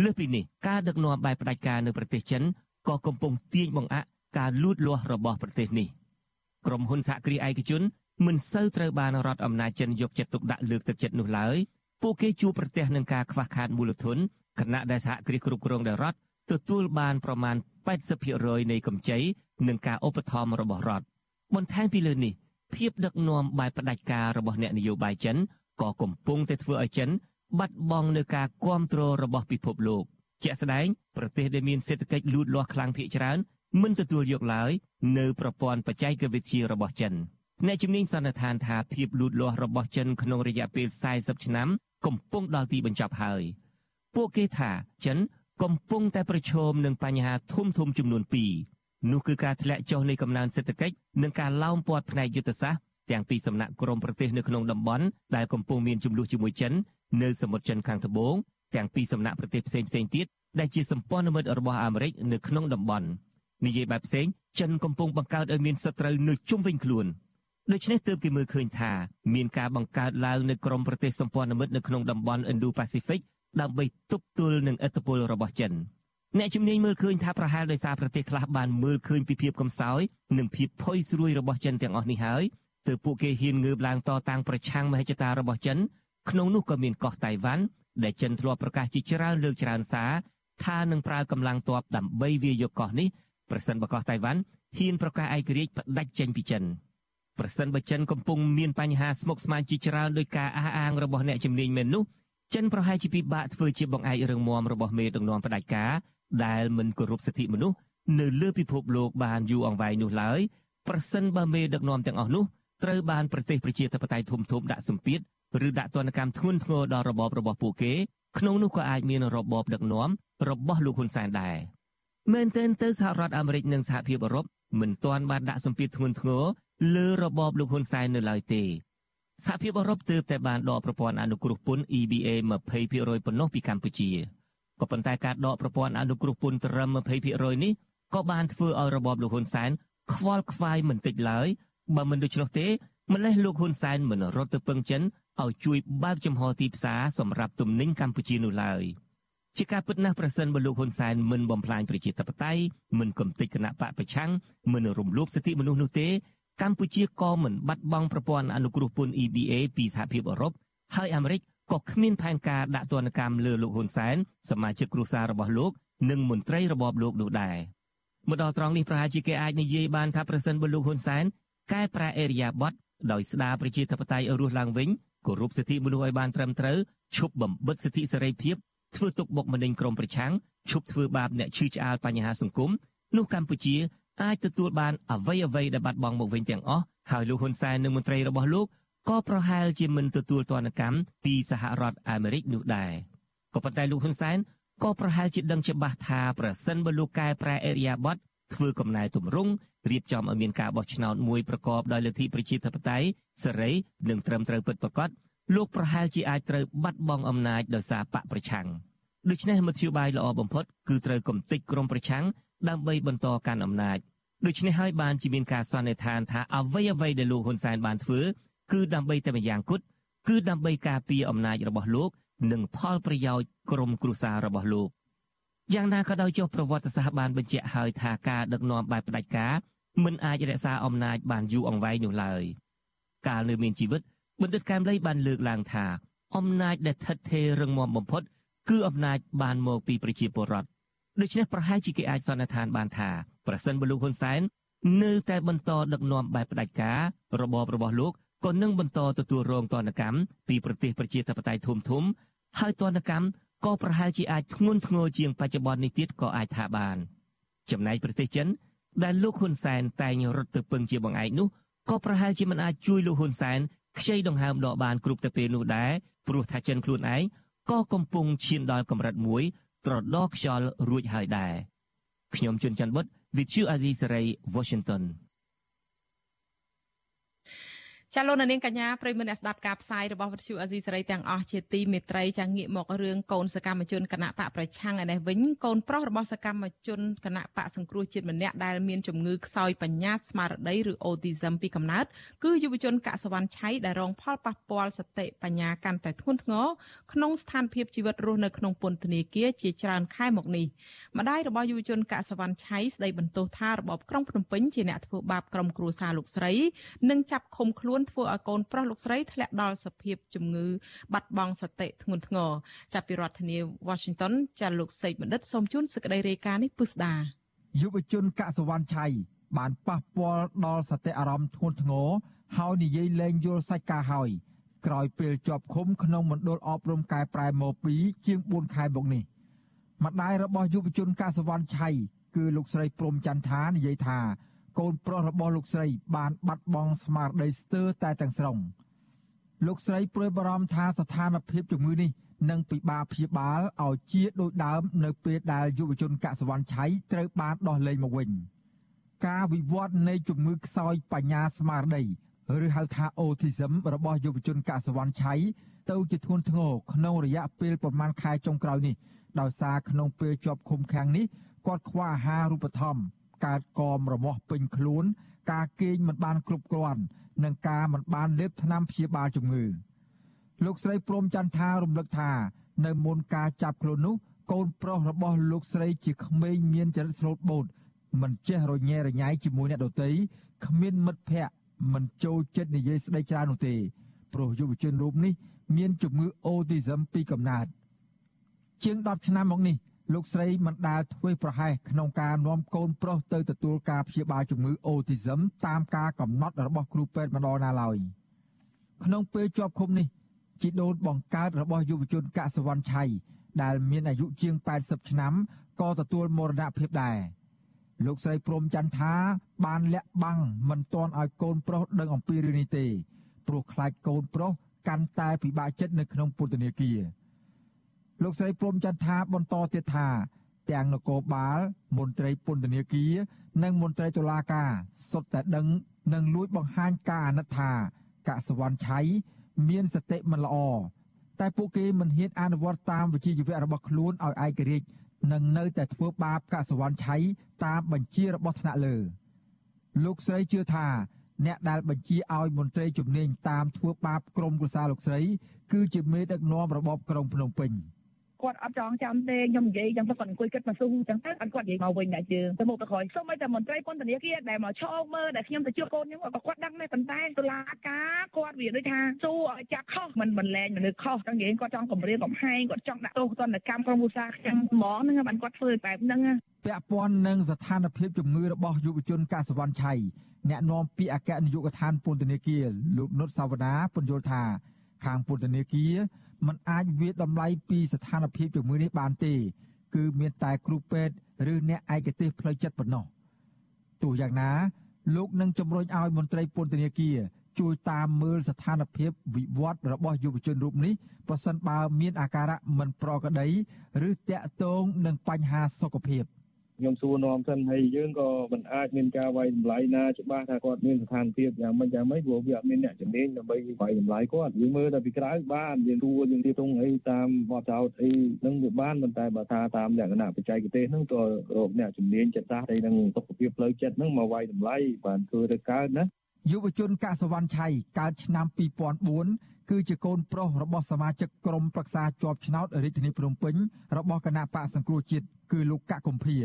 លើសពីនេះការដឹកនាំបែបផ្ដាច់ការនៅប្រទេសចិនក៏កំពុងទាញបង្អាក់ការលូតលាស់របស់ប្រទេសនេះក្រុមហ៊ុនសហគ្រាសឯកជន មិនសូវត្រូវបានរដ្ឋអំណាចចិនយកចិត្តទុកដាក់លើកទឹកចិត្តនោះឡើយពួកគេជួបប្រទះនឹងការខ្វះខាតមូលធនខណៈដែលសហគ្រាសគ្រប់គ្រងដោយរដ្ឋទទួលបានប្រមាណ80%នៃកម្ចីនិងការឧបត្ថម្ភរបស់រដ្ឋបន្ថែមពីលើនេះភាពដឹកនាំបែបផ្ដាច់ការរបស់អ្នកនយោបាយចិនក៏កំពុងតែធ្វើឲ្យចិនបាត់បង់នូវការគ្រប់គ្រងរបស់ពិភពលោកជាក់ស្ដែងប្រទេសដែលមានសេដ្ឋកិច្ចលូតលាស់ខ្លាំងភាគច្រើនមិនទទួលយកឡើយនៅប្រព័ន្ធបច្ចេកវិទ្យារបស់ចិន។ អ្នកជំនាញសន្និដ្ឋានថាភាពលូតលាស់របស់ចិនក្នុងរយៈពេល40ឆ្នាំកំពុងដល់ទីបញ្ចប់ហើយពួកគេថាចិនកំពុងតែប្រឈមនឹងបញ្ហាធំធំចំនួន2នោះគឺការធ្លាក់ចុះនៃកំណើនសេដ្ឋកិច្ចនិងការឡោមព័ទ្ធផ្នែកយុទ្ធសាស្ត្រទាំងពីសំណាក់ក្រមប្រទេសនៅក្នុងតំបន់ដែលកំពុងមានចំនួនជាមួយចិននៅសមុទ្រចិនខាងត្បូងទាំងពីសំណាក់ប្រទេសផ្សេងផ្សេងទៀតដែលជាសម្ព័ន្ធមិត្តរបស់អាមេរិកនៅក្នុងតំបន់និយាយបែបផ្សេងចិនកំពុងបង្កើតឲ្យមានសត្រូវនៅជុំវិញខ្លួន ដូច្នេះទើបគេមើលឃើញថាមានការបង្កើតឡើងនៅក្រមប្រទេសសម្ព័ន្ធមិត្តនៅក្នុងតំបន់ Indo-Pacific ដើម្បីទប់ទល់នឹងឥទ្ធិពលរបស់ចិនអ្នកជំនាញមើលឃើញថាប្រហែលដោយសារប្រទេសខ្លះបានមើលឃើញពីភាពកំសោយនិងភាពផុយស្រួយរបស់ចិនទាំងអស់នេះហើយទើបពួកគេហ៊ានងើបឡើងតតាំងប្រឆាំងមហិច្ឆតារបស់ចិនក្នុងនោះក៏មានកោះតៃវ៉ាន់ដែលចិនធ្លាប់ប្រកាសជាច្រើនលើកច្រើនសារថានឹងប្រើកម្លាំងទ័ពដើម្បីវាយកកោះនេះប្រសិនបើកោះតៃវ៉ាន់ហ៊ានប្រកាសឯករាជ្យផ្ដាច់ចេញពីចិន។ ប្រសិនបើចិនកំពុងមានបញ្ហាស្មុគស្មាញជាច្រើនដោយការអះអាងរបស់អ្នកជំនាញមែននោះចិនប្រហែលជាពិបាកធ្វើជាបង្អែករឹងមាំរបស់មេដឹកនាំផ្ដាច់ការដែលមិនគោរពសិទ្ធិមនុស្សនៅលើពិភពលោកបានយូរអង្វែងនោះឡើយប្រសិនបើមេដឹកនាំទាំងអស់នោះត្រូវបានប្រទេសប្រជាធិបតេយ្យធំធំដាក់សម្ពាធឬដាក់ទណ្ឌកម្មធ្ងន់ធ្ងរដល់របបរបស់ពួកគេក្នុងនោះក៏អាចមានរបបដឹកនាំរបស់លោកហ៊ុនសែនដែរមែនទែនទៅសហរដ្ឋអាមេរិកនិងសហភាពអឺរ៉ុបមិនទាន់បានដាក់សម្ពាធធ្ងន់ធ្ងរ លើរបបលោកហ៊ុនសែននៅឡើយទេសហភាពអឺរ៉ុបទើបតែបានដកប្រព័ន្ធអនុគ្រោះពន្ធ EBA 20%ប៉ុណ្ណោះពីកម្ពុជាក៏ប៉ុន្តែការដកប្រព័ន្ធអនុគ្រោះពន្ធត្រឹម20%នេះក៏បានធ្វើឲ្យរបបលោកហ៊ុនសែនខ្វល់ខ្វាយមិនតិចឡើយបើមិនដូច្នោះទេម្លេះលោកហ៊ុនសែនមិនរត់ទៅពឹងចិនឲ្យជួយបើកចំហទីផ្សារសម្រាប់ទំនិញកម្ពុជានោះឡើយ។ជាការពិតណាស់ប្រសិនបើលោកហ៊ុនសែនមិនបំផ្លាញប្រជាធិបតេយ្យមិនកំទេចគណៈបកប្រឆាំងមិនរំលោភសិទ្ធិមនុស្សនោះទេ កម្ពុជាក៏មិនបាត់បង់ប្រព័ន្ធអនុគ្រោះពន្ធ EBA ពីសហភាពអឺរ៉ុបហើយអាមេរិកក៏គ្មានផែនការដាក់ទណ្ឌកម្មលើលោកហ៊ុនសែនសមាជិកគ្រួសាររបស់លោកនិងមន្ត្រីរបបលោកនោះដែរមកដល់ត្រង់នេះប្រហែលជាគេអាចនិយាយបានថាប្រសិនបើលោកហ៊ុនសែនកែប្រែអេរិយាប័ត្រដោយស្ដារប្រជាធិបតេយ្យឲ្យរស់ឡើងវិញគោរពសិទ្ធិមនុស្សឲ្យបានត្រឹមត្រូវឈប់បំបិទសិទ្ធិសេរីភាពធ្វើទុកបុកម្នេញក្រុមប្រឆាំងឈប់ធ្វើបាបអ្នកឈឺឆ្អាលបញ្ហាសង្គមនោះកម្ពុជា អាចទទួលបានអ្វីអ្វីដែលបាត់បង់មកវិញទាំងអស់ហើយលោកហ៊ុនសែននិងមន្ត្រីរបស់លោកក៏ប្រហែលជាមិនទទួលទណ្ឌកម្មពីសហរដ្ឋអាមេរិកនោះដែរក៏ប៉ុន្តែលោកហ៊ុនសែនក៏ប្រហែលជាដឹងច្បាស់ថាប្រសិនបើលោកកែប្រែអេរិយាប័ត្រធ្វើកំណែទម្រង់រៀបចំឲ្យមានការបោះឆ្នោតមួយប្រកបដោយលទ្ធិប្រជាធិបតេយ្យសេរីនិងត្រឹមត្រូវពិតប្រាកដលោកប្រហែលជាអាចត្រូវបាត់បង់អំណាចដោយសារបកប្រឆាំងដូច្នេះមធ្យោបាយល្អបំផុតគឺត្រូវកំទេចក្រុមប្រឆាំងដើម្បីបន្តកាន់អំណាច ដូច្នេះហើយបានជាមានការសន្និដ្ឋានថាអ្វីអ្វីដែលលោកហ៊ុនសែនបានធ្វើគឺដើម្បីតែម្យ៉ាងគត់គឺដើម្បីការពារអំណាចរបស់លោក និងផលប្រយោជន៍ក្រុមគ្រួសាររបស់លោកយ៉ាងណាក៏ដោយចុះប្រវត្តិសាស្ត្របានបញ្ជាក់ហើយថាការដឹកនាំបែបផ្ដាច់ការមិនអាចរក្សាអំណាចបានយូរអង្វែងនោះឡើយកាលនៅមានជីវិតបណ្ឌិតកែមលីបានលើកឡើងថាអំណាចដែលថិតថេររឹងមាំបំផុត គឺអំណាចបានមកពីប្រជាពលរដ្ឋដូច្នេះប្រហែលជាគេអាចសន្និដ្ឋានបានថា ប្រសិនបើលោកហ៊ុនសែននៅតែបន្តដឹកនាំបែបផ្ដាច់ការរបបរបស់លោកក៏នឹងបន្តទទួលរងទណ្ឌកម្មពីប្រទេសប្រជាធិបតេយ្យធំធំហើយទណ្ឌកម្មក៏ប្រហែលជាអាចធ្ងន់ធ្ងរជាងបច្ចុប្បន្ននេះទៀតក៏អាចថាបាន ចំណែកប្រទេសចិន ដែលលោកហ៊ុនសែនតែងរត់ទៅពឹងជាបងឯកនោះក៏ប្រហែលជាមិនអាចជួយលោកហ៊ុនសែនខ្ចីដង្ហើមដកបានគ្រប់ទៅពេលនោះដែរព្រោះថាចិនខ្លួនឯងក៏កំពុងឈានដល់កម្រិតមួយត្រដោខ្យល់រួចហើយដែរខ្ញុំជួនច័ន្ទបុត Vichu Azisrey Washington. ចាលោកនាងកញ្ញាប្រិមមអ្នកស្ដាប់ការផ្សាយរបស់វិទ្យុអាស៊ីសេរីទាំងអស់ជាទីមេត្រីចាងាកមករឿងកូនសកម្មជនគណៈបកប្រឆាំងឯនេះវិញកូនប្រុសរបស់សកម្មជនគណៈបកសង្គ្រោះជាតិម្នាក់ដែលមានជំងឺខ្សោយបញ្ញាស្មារតីឬ Autism ពីកំណើតគឺយុវជនកសវណ្ណឆៃដែលរងផលប៉ះពាល់សតិបញ្ញាកាន់តែធ្ងន់ធ្ងរក្នុងស្ថានភាពជីវិតរស់នៅក្នុងពន្ធនាគារជាច្រើនខែមកនេះម្ដាយរបស់យុវជនកសវណ្ណឆៃស្ដីបន្ទោសថារបបក្រុងភ្នំពេញជាអ្នកធ្វើបាបក្រុមគ្រួសារលោកស្រីនិងចាប់ឃុំខ្លួនខ្លួនធ្វើឲ្យកូនប្រុសលោកស្រីធ្លាក់ដល់សភាពជំងឺបាត់បង់សតិធ្ងន់ធ្ងរចាប់ពីរដ្ឋធានី Washington ចាលោកសេកបណ្ឌិតសូមជូនសេចក្តីរាយការណ៍នេះពុស្ដាយុវជនកសវណ្ណឆៃបានប៉ះពាល់ដល់សតិអារម្មណ៍ធ្ងន់ធ្ងរហើយនិយាយលែងយល់សាច់ការហើយក្រោយពេលជាប់ឃុំក្នុងមណ្ឌលអប់រំកែប្រែមកពីជាង4ខែមកនេះម្ដាយរបស់យុវជនកសវណ្ណឆៃគឺលោកស្រីព្រំចន្ទថានិយាយថា កូនប្រុសរបស់លោកស្រី បានបាត់បង់ស្មារតីស្ទើរតែទាំងស្រុងលោកស្រីព្រួយបារម្ភថាស្ថានភាពជំងឺនេះនឹងពិបាកព្យាបាលឲ្យជាដូចដើមនៅពេលដែលយុវជនកសវណ្ណឆៃត្រូវបានដោះលែងមកវិញការវិវត្តនៃជំងឺខ្សោយបញ្ញាស្មារតីឬហៅថា autism របស់យុវជនកសវណ្ណឆៃទៅជាធ្ងន់ធ្ងរក្នុងរយៈពេលប្រមាណខែចុងក្រោយនេះដោយសារក្នុងពេលជាប់ឃុំឃាំងនេះគាត់ខ្វះអាហាររូបត្ថម្ភ កើតកមរមាស់ពេញខ្លួន ការគេងមិនបានគ្រប់គ្រាន់និងការមិនបានលេបថ្នាំព្យាបាលជំងឺលោកស្រីព្រមចន្ទថារំលឹកថា នៅមុនការចាប់ខ្លួននោះកូនប្រុសរបស់លោកស្រីជាក្មេងមានចរិតស្លូតបូតមិនចេះរញ៉េរញ៉ៃជាមួយអ្នកដទៃគ្មានមិត្តភ័ក្តិមិនចូលចិត្តនិយាយស្ដីច្រើននោះទេព្រោះយុវជនរូបនេះ មានជំងឺអូទីសឹមពីកំណើតជាង10ឆ្នាំមកនេះ លោកស្រីមិនដែលធ្វើប្រហែសក្នុងការនាំកូនប្រុសទៅទទួលការព្យាបាលជំងឺអូទីសឹមតាមការកំណត់របស់គ្រូពេទ្យម្ដងណាឡើយក្នុងពេលជាប់ឃុំនេះជីដូនបង្កើតរបស់យុវជនកសវណ្ណឆៃដែលមានអាយុជាង80ឆ្នាំក៏ទទួលមរណភាពដែរលោកស្រីព្រមច័ន្ទថា បានលាក់បាំងមិនទាន់ឲ្យកូនប្រុសដឹងអំពីរឿងនេះទេព្រោះខ្លាចកូនប្រុសកាន់តែពិបាកចិត្តនៅក្នុងពន្ធនាគារ លោកស្រីព្រំចន្ទថាបន្តទៀតថា ទាំងនគរបាលមន្ត្រីពន្ធនាគារនិងមន្ត្រីតុលាការសុទ្ធតែដឹងនិងលួចបង្ហាញការអាណិតថាកសវណ្ណឆៃមានសតិមិនល្អតែពួកគេមិនហ៊ានអនុវត្តតាមវិជ្ជាជីវៈរបស់ខ្លួនឲ្យឯករាជ្យនិងនៅតែធ្វើបាបកសវណ្ណឆៃតាមបញ្ជារបស់ថ្នាក់លើលោកស្រីជឿថាអ្នកដែលបញ្ជាឲ្យមន្ត្រីជំនាញតាមធ្វើបាបក្រុមគូសាលោកស្រី គឺជាមេដឹកនាំរបបក្រុងភ្នំពេញ គាត់អត់ចងចាំទេខ្ញុំនិយាយចឹងទៅគាត់អង្គុយគិតមកស៊ូចឹងទៅអត់គាត់និយាយមកវិញដែរយើងទៅមុខទៅក្រោយសូម្បីតែមន្ត្រីពន្ធនាគារដែលមកឈោមើលដែលខ្ញុំទៅជួបកូនខ្ញុំក៏គាត់ដឹងដែរប៉ុន្តែតុលាការគាត់វាដូចថាស៊ូឲ្យចាក់ខុសមិនមិនលែងមនុស្សខុសចឹងនិយាយគាត់ចង់គម្រាមកំហែងគាត់ចង់ដាក់ទោសទណ្ឌកម្មក្រុមឧស្សាហកម្មហ្មងហ្នឹងបានគាត់ធ្វើបែបហ្នឹងពាក់ព័ន្ធនឹងស្ថានភាពជំងឺរបស់យុវជនកសវណ្ណឆៃអ្នកនាំពាក្យអគ្គនាយកដ្ឋានពន្ធនាគារលោកនុតសាវណ្ណាពន្យល់ថាខាងពន្ធនាគារ มันអាចវាតម្លៃពីស្ថានភាពជំងឺនេះបានទេ គឺមានតែគ្រូពេទ្យឬអ្នកឯកទេសផ្លូវចិត្តប៉ុណ្ណោះទោះយ៉ាងណាលោកនឹងជំរុញឲ្យមន្ត្រីពន្ធនាគារជួយតាមមើលស្ថានភាពវិវត្តរបស់យុវជនរូបនេះប្រសិនបើមានអាការៈមិនប្រក្រតីឬតាក់ទងនឹងបញ្ហាសុខភាព។ ខ្ញុំសួរនាំសិនហើយយើងក៏មិនអាចមានការវាយតម្លៃណាច្បាស់ថាគាត់មានស្ថានភាពយ៉ាងម៉េចយ៉ាងម៉េចព្រោះវាអត់មានអ្នកជំនាញដើម្បីវាយតម្លៃគាត់យើងមើលតែពីក្រៅបានយើងទួយើងទីតុងអីតាមបទចោតអីនឹងវាបានប៉ុន្តែបើថាតាមលក្ខណៈបច្ចេកទេសហ្នឹងក៏រកអ្នកជំនាញចិត្តសាស្ត្រអីនឹងសុខភាពផ្លូវចិត្តហ្នឹងមកវាយតម្លៃបានធ្វើទៅកើតណាយុវជនកសវណ្ណឆៃកើតឆ្នាំ2004គឺជាកូនប្រុសរបស់សមាជិកក្រុមប្រឹក្សាជាប់ឆ្នោតរាជធានីភ្នំពេញរបស់គណៈបកសង្គ្រោះជាតិគឺលោកកកកំភៀ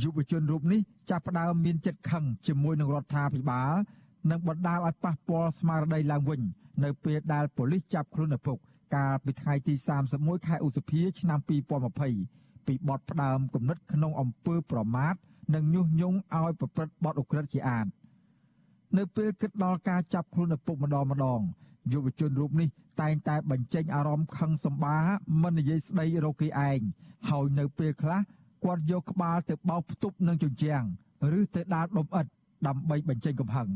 យុវជនរូបនេះចាប់ផ្ដើមមានចិត្តខឹងជាមួយនឹងរដ្ឋាភិបាលនិងបណ្ដាលឲ្យប៉ះពាល់ស្មារតីឡើងវិញ នៅពេលដែលប៉ូលីសចាប់ខ្លួនឪពុកកាលពីថ្ងៃទី31ខែឧសភាឆ្នាំ2020ពីបទផ្ដើមគំនិតក្នុងអំពើប្រមាថនិងញុះញង់ឲ្យប្រព្រឹត្តបទឧក្រិដ្ឋជាអាតនៅពេលគិតដល់ការចាប់ខ្លួនឪពុកម្ដងម្ដងយុវជនរូបនេះតែងតែបញ្ចេញអារម្មណ៍ខឹងសម្បាមិននិយាយស្ដីរកគេឯងហើយនៅពេលខ្លះ គាត់យកក្បាលទៅបោកផ្ទប់នឹងជញ្ជាំងឬទៅដាល់ដុំឥដ្ឋដើម្បីបញ្ចេញកំហឹង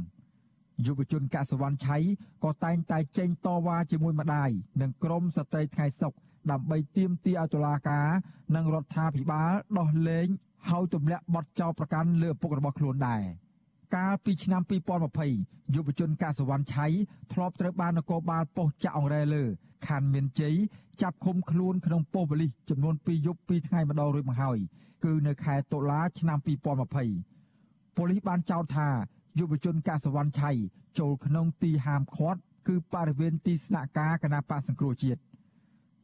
យុវជនកសវណ្ណឆៃក៏តែងតែចេញតវ៉ាជាមួយម្ដាយនិងក្រុមស្ត្រីថ្ងៃសុកដើម្បីទាមទារឲ្យតុលាការនិងរដ្ឋាភិបាលដោះលែងហើយទម្លាក់បទចោទប្រកាន់លើឪពុករបស់ខ្លួនដែរ កាលពីឆ្នាំ2020យុវជនកសវណ្ណឆៃធ្លាប់ត្រូវបាននគរបាលប៉ុស្តិ៍ចាក់អង្រែលើខណ្ឌមានជ័យចាប់ឃុំខ្លួនក្នុងប៉ុស្តិ៍ប៉ូលីសចំនួន2យប់2ថ្ងៃម្ដងរួចមកហើយគឺនៅខែតុលាឆ្នាំ2020ប៉ូលីសបានចោទថាយុវជនកសវណ្ណឆៃចូលក្នុងទីហាមឃាត់គឺបរិវេណទីស្នាក់ការគណៈបកសង្គ្រោះជាតិ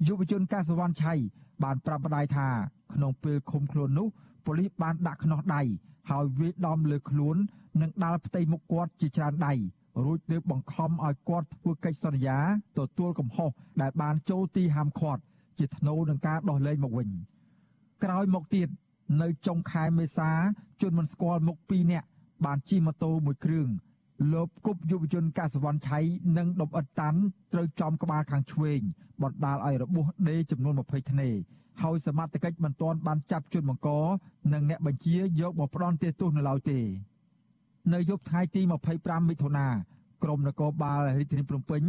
យុវជនកសវណ្ណឆៃបានប្រាប់ម្ដាយថា ក្នុងពេលឃុំខ្លួននោះប៉ូលីសបានដាក់ខ្នោះដៃ ហើយវាយដំលើខ្លួននិងដាល់ផ្ទៃមុខគាត់ជាច្រើនដៃរួចទើបបង្ខំឲ្យគាត់ធ្វើកិច្ចសន្យាទទួលកំហុសដែលបានចូលទីហាមឃាត់ជាថ្នូរនឹងការដោះលែងមកវិញក្រោយមកទៀតនៅចុងខែមេសាជនមិនស្គាល់មុខ2នាក់បានជិះម៉ូតូមួយគ្រឿងលោបគប់យុវជនកសវណ្ណឆៃនិងដុំអិតតាន់ត្រូវចំក្បាលខាងឆ្វេងបណ្ដាលឲ្យរបួសដេចំនួន20ធ្នេ ហើយសមត្ថកិច្ចមិនទាន់បានចាប់ជនបង្កនិងអ្នកបញ្ជាយកមកផ្ដន់ទោសនៅឡើយទេនៅយប់ថ្ងៃទី25មិថុនាក្រមនគរបាលរាជធានីភ្នំពេញ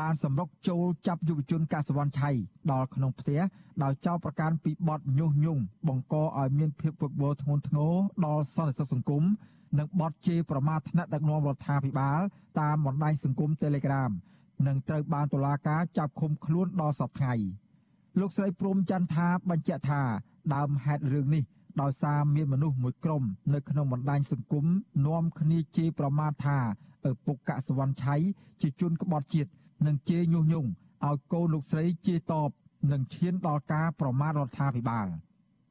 បានសម្រុកចូលចាប់យុវជនកសវណ្ណឆៃដល់ក្នុងផ្ទះដោយចោទប្រកាន់ពីបទញុះញង់បង្កឲ្យមានភាពវឹកវរធ្ងន់ធ្ងរដល់សន្តិសុខសង្គមនិងបទជេរប្រមាថថ្នាក់ដឹកនាំរដ្ឋាភិបាលតាមបណ្ដាញសង្គម Telegram និងត្រូវបានតុលាការចាប់ឃុំខ្លួនដល់សប្តាហ៍ លោកស្រីព្រំច័ន្ទថាបញ្ជាក់ថាដើមហេតុរឿងនេះដោយសារមានមនុស្សមួយក្រុមនៅក្នុងបណ្ដាញសង្គមនាំគ្នាជេរប្រមាថថាឪពុកកសវណ្ណឆៃជាជនក្បត់ជាតិនិងជេរញុះញង់ឲ្យកូនលោកស្រីជេរតបនិងឈានដល់ការប្រមាថរដ្ឋាភិបាល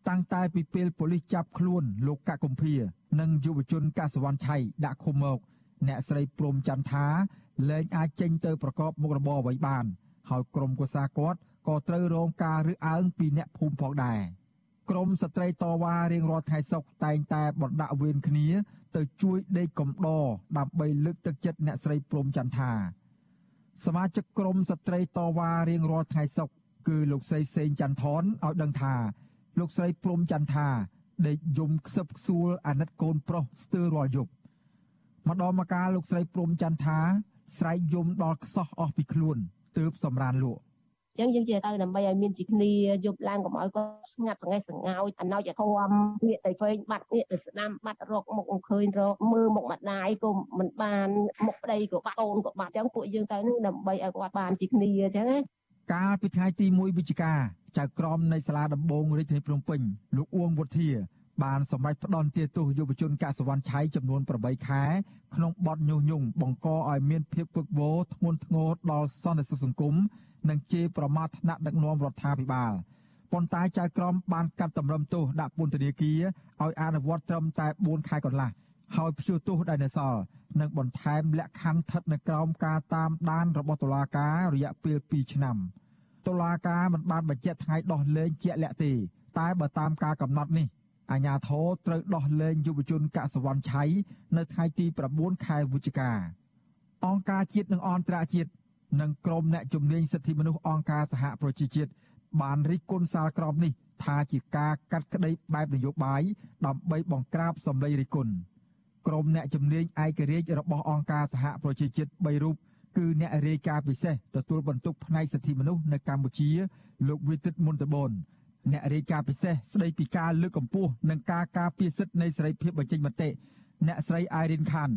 តាំងតែពីពេលប៉ូលីសចាប់ខ្លួនលោកកកកំភៀនិងយុវជនកសវណ្ណឆៃដាក់ឃុំមកអ្នកស្រីព្រំច័ន្ទថាលែងអាចចេញទៅប្រកបមុខរបរអ្វីបាន ហើយក្រុមគូសាគាត់ ក៏ត្រូវរងការរើសអើងពីអ្នកភូមិផងដែរ។ក្រមស្ត្រីតវ៉ារៀងរាល់ថ្ងៃសុក្រតែងតែបណ្ដាក់វេនគ្នា ទៅជួយដេកកំដរដើម្បីលើកទឹកចិត្តអ្នកស្រីព្រំចន្ទថាសមាជិកក្រមស្ត្រីតវ៉ារៀងរាល់ថ្ងៃសុក្រគឺលោកស្រីសេងចន្ទថនឲ្យដឹងថា លោកស្រីព្រំចន្ទថាដេកយំខ្សឹបខ្សួលអាណិតកូនប្រុសស្ទើររាល់យប់ម្ដងមកកាលលោកស្រីព្រំចន្ទថាស្រែកយំដល់ខ្សោះអស់ពីខ្លួនទើបសម្រានលក់ ចឹងយើងជាទៅដើម្បីឲ្យមានជាគ្នាយប់ឡើងកុំឲ្យគាត់ស្ងាត់ស្ងេះស្ងោចអណោចធំងាកទៅវែងបាត់ងាកទៅស្ដាំបាត់រកមុខអង្គឃើញរកមើលមុខម្ដាយក៏មិនបានមុខប្តីក៏បាត់កូនក៏បាត់ចឹងពួកយើងទៅនឹងដើម្បីឲ្យគាត់បានជាគ្នាចឹងណាកាលពីថ្ងៃទី1វិច្ឆិកាចៅក្រមនៃសាលាដំបងរាជធានីភ្នំពេញលោកអួងវុធា បានសម្រេចផ្ដន់ទាទោសយុវជនកសវណ្ណឆៃចំនួន8ខែក្នុងបទញុះញង់បង្កឲ្យមានភាពពឹកវរធ្ងន់ធ្ងរដល់សន្តិសុខសង្គមនិងជេរប្រមាថថ្នាក់ដឹកនាំរដ្ឋាភិបាលប៉ុន្តែចៅក្រមបានកាត់តម្រឹមទោសដាក់ពន្ធនាគារឲ្យអនុវត្តត្រឹមតែ4ខែកន្លះហើយព្យួរទោសដែលនៅសល់និងបន្ថែមលក្ខខណ្ឌស្ថិតនៅក្រោមការតាមដានរបស់តុលាការរយៈពេល2ឆ្នាំតុលាការមិនបានបញ្ជាក់ថ្ងៃដោះលែងជាក់លាក់ទេតែបើតាមការកំណត់នេះ អាញាធរត្រូវដោះលែងយុវជនកសវណ្ណឆៃនៅថ្ងៃទី9ខែវិច្ឆិកាអង្គការជាតិនិងអន្តរជាតិនិងក្រុមអ្នកជំនាញសិទ្ធិមនុស្សអង្គការសហប្រជាជាតិបានរិះគន់សាលក្រមនេះថាជាការកាត់ក្តីបែបនយោបាយដើម្បីបង្ក្រាបសម្លេងរិះគន់ក្រុមអ្នកជំនាញឯករាជ្យរបស់អង្គការសហប្រជាជាតិ3រូបគឺអ្នករាយការណ៍ពិសេសទទួលបន្ទុកផ្នែកសិទ្ធិមនុស្សនៅកម្ពុជាលោកវិទិតមុនតបន អ្នករាយការណ៍ពិសេសស្ដីពីការលើកកម្ពស់និងការការពារសិទ្ធិនៃសេរីភាពបញ្ចេញមតិអ្នកស្រីអៃរិនខាន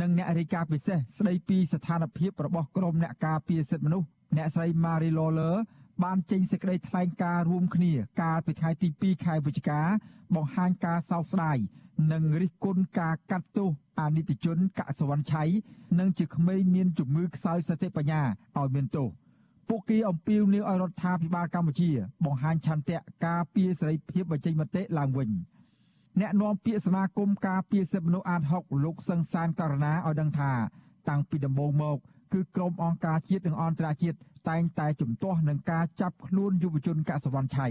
និងអ្នករាយការណ៍ពិសេសស្ដីពីស្ថានភាពរបស់ក្រុមអ្នកការពារសិទ្ធិមនុស្សអ្នកស្រី Marie Lawler បានចេញសេចក្តីថ្លែងការណ៍រួមគ្នាកាលពីថ្ងៃទី2ខែវិច្ឆិកាបង្ហាញការសោកស្ដាយនិងរិះគន់ការកាត់ទោសអនិច្ចជនកសវណ្ណឆៃនិងជាក្មេងមានជំងឺខ្សោយសតិបញ្ញាឲ្យមានទោស ពួកគេអំពាវនាវឲ្យរដ្ឋាភិបាលកម្ពុជា បង្ហាញឆន្ទៈការពារសេរីភាពបញ្ចេញមតិឡើងវិញអ្នកនាំពាក្យសមាគមការពារសិទ្ធិមនុស្សអាត6លោកសឹងសានករណាឲ្យដឹងថា តាំងពីដំបូងមក គឺក្រុមអង្គការជាតិនិងអន្តរជាតិតែងតែជំទាស់នឹងការចាប់ខ្លួនយុវជនកសវណ្ណឆៃ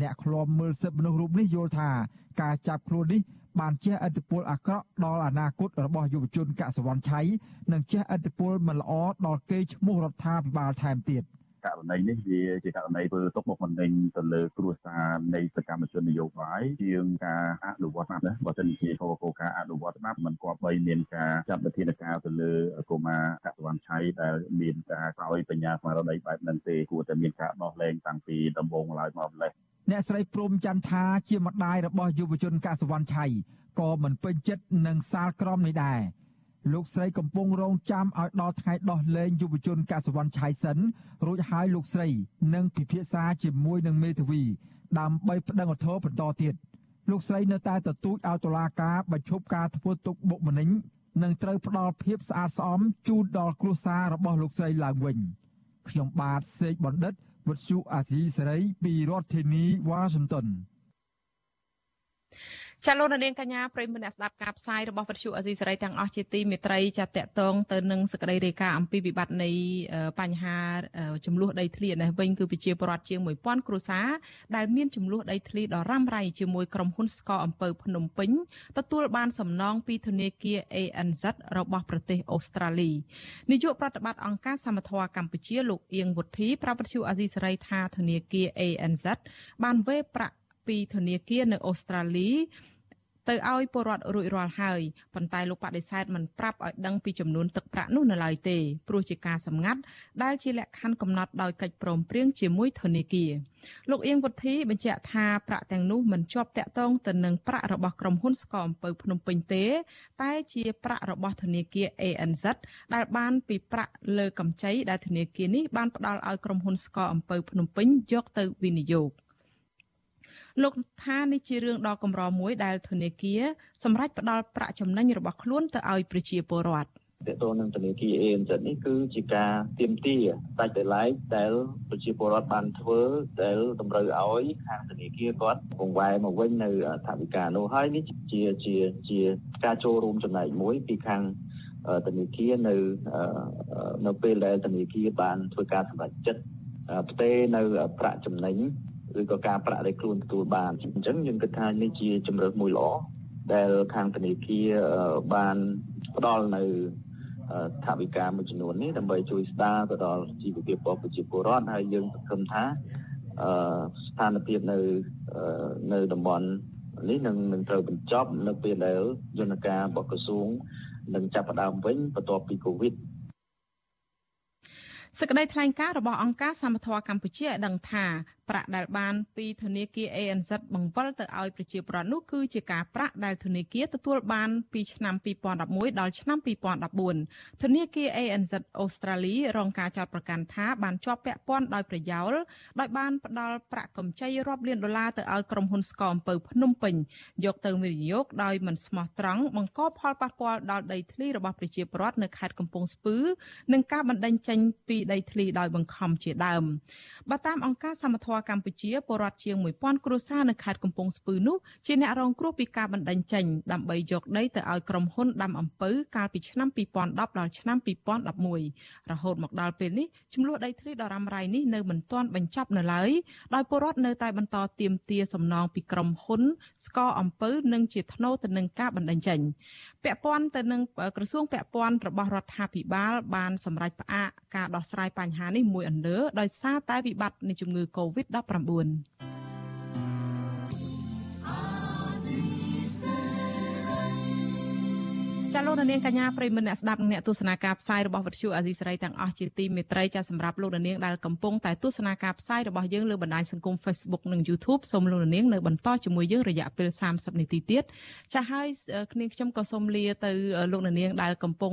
អ្នកឃ្លាំមើលសិទ្ធិមនុស្សរូបនេះយល់ថាការចាប់ខ្លួននេះ បានជះឥទ្ធិពលអាក្រក់ដល់អនាគតរបស់យុវជនកសវណ្ណឆៃនិងជះឥទ្ធិពលមិនល្អដល់កេរ្តិ៍ឈ្មោះរដ្ឋាភិបាលថែមទៀតករណីនេះវាជាករណីធ្វើទុកបុកម្នេញទៅលើគ្រួសារនៃសកម្មជននយោបាយជាងការអនុវត្តច្បាប់ណាបើសិនជាគោលការណ៍អនុវត្តច្បាប់មិនគប្បីមានការចាត់វិធានការទៅលើកុមារកសវណ្ណឆៃដែលមានការក្រោយបញ្ញាស្មារតីបែបហ្នឹងទេគួរតែមានការដោះលែងតាំងពីដំបូងឡើយមកម្លេះ អ្នកស្រីព្រំច័ន្ទថាជាម្ដាយរបស់យុវជនកសវណ្ណឆៃក៏មិនពេញចិត្តនឹងសាលក្រមនេះដែរលោកស្រីកំពុងរងចាំឲ្យដល់ថ្ងៃដោះលែងយុវជនកសវណ្ណឆៃសិនរួចហើយលោកស្រីនឹងពិភាក្សាជាមួយនឹងមេធាវី ដើម្បីប្តឹងឧទ្ធរបន្តទៀតលោកស្រីនៅតែទទូចឲ្យតុលាការបញ្ឈប់ការធ្វើទុកបុកម្នេញនិងត្រូវផ្ដល់ភាពស្អាតស្អំជូនដល់គ្រួសាររបស់លោកស្រីឡើងវិញខ្ញុំបាទសេកបណ្ឌិត វុទ្ធុអាស៊ីសេរីពីរដ្ឋធានីវ៉ាស៊ីនតោន ចាលោកនាងកញ្ញាប្រិមនៈស្ដាប់ការផ្សាយរបស់វិទ្យុអេស៊ីសេរីទាំងអស់ជាទីមេត្រីចាតកតងទៅនឹងសក្តីរាយការណ៍អំពីវិបត្តិនៃបញ្ហាចំនួនដីធ្លីនេះវិញគឺប្រជាពលរដ្ឋជាង1000គ្រួសារដែលមានចំនួនដីធ្លីដ៏រ៉ាំរ៉ៃជាមួយក្រុមហ៊ុនស្កអំពើភ្នំពេញទទួលបានសំណងពីធនាគារ ANZ របស់ប្រទេសអូស្ត្រាលីនាយកប្រតិបត្តិអង្គការសមត្ថៈកម្ពុជាលោកអៀងវុធីប្រាប់វិទ្យុអេស៊ីសេរីថាធនាគារ ANZ បានវេប្រាក់ពីធនាគារនៅអូស្ត្រាលី ទៅឲ្យពលរដ្ឋរួចរាល់ហើយប៉ុន្តែលោកបដិសេធមិនប្រាប់ឲ្យដឹងពីចំនួនទឹកប្រាក់នោះនៅឡើយទេព្រោះជាការសម្ងាត់ដែលជាលក្ខខណ្ឌកំណត់ដោយកិច្ចព្រមព្រៀងជាមួយធនាគារលោកអៀងវុធីបញ្ជាក់ថាប្រាក់ទាំងនោះមិនជាប់តាក់ទងទៅនឹងប្រាក់របស់ក្រុមហ៊ុនស្កអំពៅភ្នំពេញទេ តែជាប្រាក់របស់ធនាគារ ANZ ដែលបានពីប្រាក់លើកម្ចីដែលធនាគារនេះបានផ្ដល់ឲ្យក្រុមហ៊ុនស្កអំពៅភ្នំពេញយកទៅវិនិយោគ លោកថានេះជារឿងដ៏កម្រមួយដែលធនាគារសម្រេចផ្ដល់ប្រាក់ចំណេញរបស់ខ្លួនទៅឲ្យប្រជាពលរដ្ឋតទៅនឹងធនាគារ ANZ នេះគឺជាការទៀមទាដាច់ដោយឡែកដែលប្រជាពលរដ្ឋបានធ្វើដែលតម្រូវឲ្យខាងធនាគារគាត់កង្វែមកវិញនៅថវិកានោះហើយនេះជាជាជាការចូលរួមចំណែកមួយពីខាងធនាគារនៅនៅពេលដែលធនាគារបានធ្វើការសម្រេចចិត្តផ្ទេរនៅប្រាក់ចំណេញ ឬក៏ការប្រាក់ដែលខ្លួនទទួលបានអញ្ចឹងយើងគិតថានេះជាជំរើសមួយល្អដែលខាងធនាគារបានផ្ដល់នៅថាវិការមួយចំនួននេះដើម្បីជួយស្ដារទៅដល់ជីវភាពរបស់ប្រជាពលរដ្ឋហើយយើងសង្ឃឹមថាអឺស្ថានភាពនៅនៅតំបន់នេះនឹងនឹងត្រូវបញ្ចប់នៅពេលដែលយន្តការរបស់ក្រសួងនឹងចាប់ផ្ដើមវិញបន្ទាប់ពីកូវីដសេចក្តីថ្លែងការណ៍របស់អង្គការសមត្ថៈកម្ពុជាឲ្យដឹងថាប្រាក់ដែលបានពីធនាគារ ANZ បង្វិលទៅឲ្យប្រជាពលរដ្ឋនោះគឺជាការប្រាក់ដែលធនាគារទទួលបានពីឆ្នាំ2011ដល់ឆ្នាំ2014ធនាគារ ANZ អូស្ត្រាលីរងការចោទប្រកាន់ថាបានជាប់ពាក់ព័ន្ធដោយប្រយោលដោយបានផ្ដល់ប្រាក់កម្ចីរាប់លានដុល្លារទៅឲ្យក្រុមហ៊ុនស្កអំពៅភ្នំពេញយកទៅវិនិយោគដោយមិនស្មោះត្រង់បង្កផលប៉ះពាល់ដល់ដីធ្លីរបស់ប្រជាពលរដ្ឋនៅខេត្តកំពង់ស្ពឺនិងការបណ្តេញចេញពីដីធ្លីដោយបង្ខំជាដើមបើតាមអង្គការសមត្ថរកម្ពុជាពលរដ្ឋជាង1000គ្រួសារនៅខេត្តកំពង់ស្ពឺនោះជាអ្នករងគ្រោះពីការបណ្តេញចេញដើម្បីយកដីទៅឲ្យក្រុមហ៊ុនដាំអំពៅកាលពីឆ្នាំ2010ដល់ឆ្នាំ2011រហូតមកដល់ពេលនេះចំនួនដីធ្លីដ៏រ៉ាំរ៉ៃនេះនៅមិនទាន់បញ្ចប់នៅឡើយដោយពលរដ្ឋនៅតែបន្តទាមទារសំណងពីក្រុមហ៊ុនស្កអំពៅនិងជាថ្នូរទៅនឹងការបណ្តេញចេញពាក់ព័ន្ធទៅនឹងក្រសួងពាក់ព័ន្ធរបស់រដ្ឋាភិបាល បានសម្រេចផ្អាកការដោះស្រាយបញ្ហានេះមួយអន្លើដោយសារតែវិបត្តិនៃជំងឺ Covid-19 ចាលោកនាងកញ្ញាប្រិមមអ្នកស្ដាប់និងអ្នកទស្សនាការផ្សាយរបស់វិទ្យុអាស៊ីសេរីទាំងអស់ជាទីមេត្រីចាសម្រាប់លោកនាងដែលកំពុងតែទស្សនាការផ្សាយរបស់យើងលើបណ្ដាញសង្គម Facebook និង YouTube សូមលោកនាងនៅបន្តជាមួយយើងរយៈពេល30នាទីទៀតចាហើយគ្នាខ្ញុំក៏សូមលាទៅលោកនាងដែលកំពុង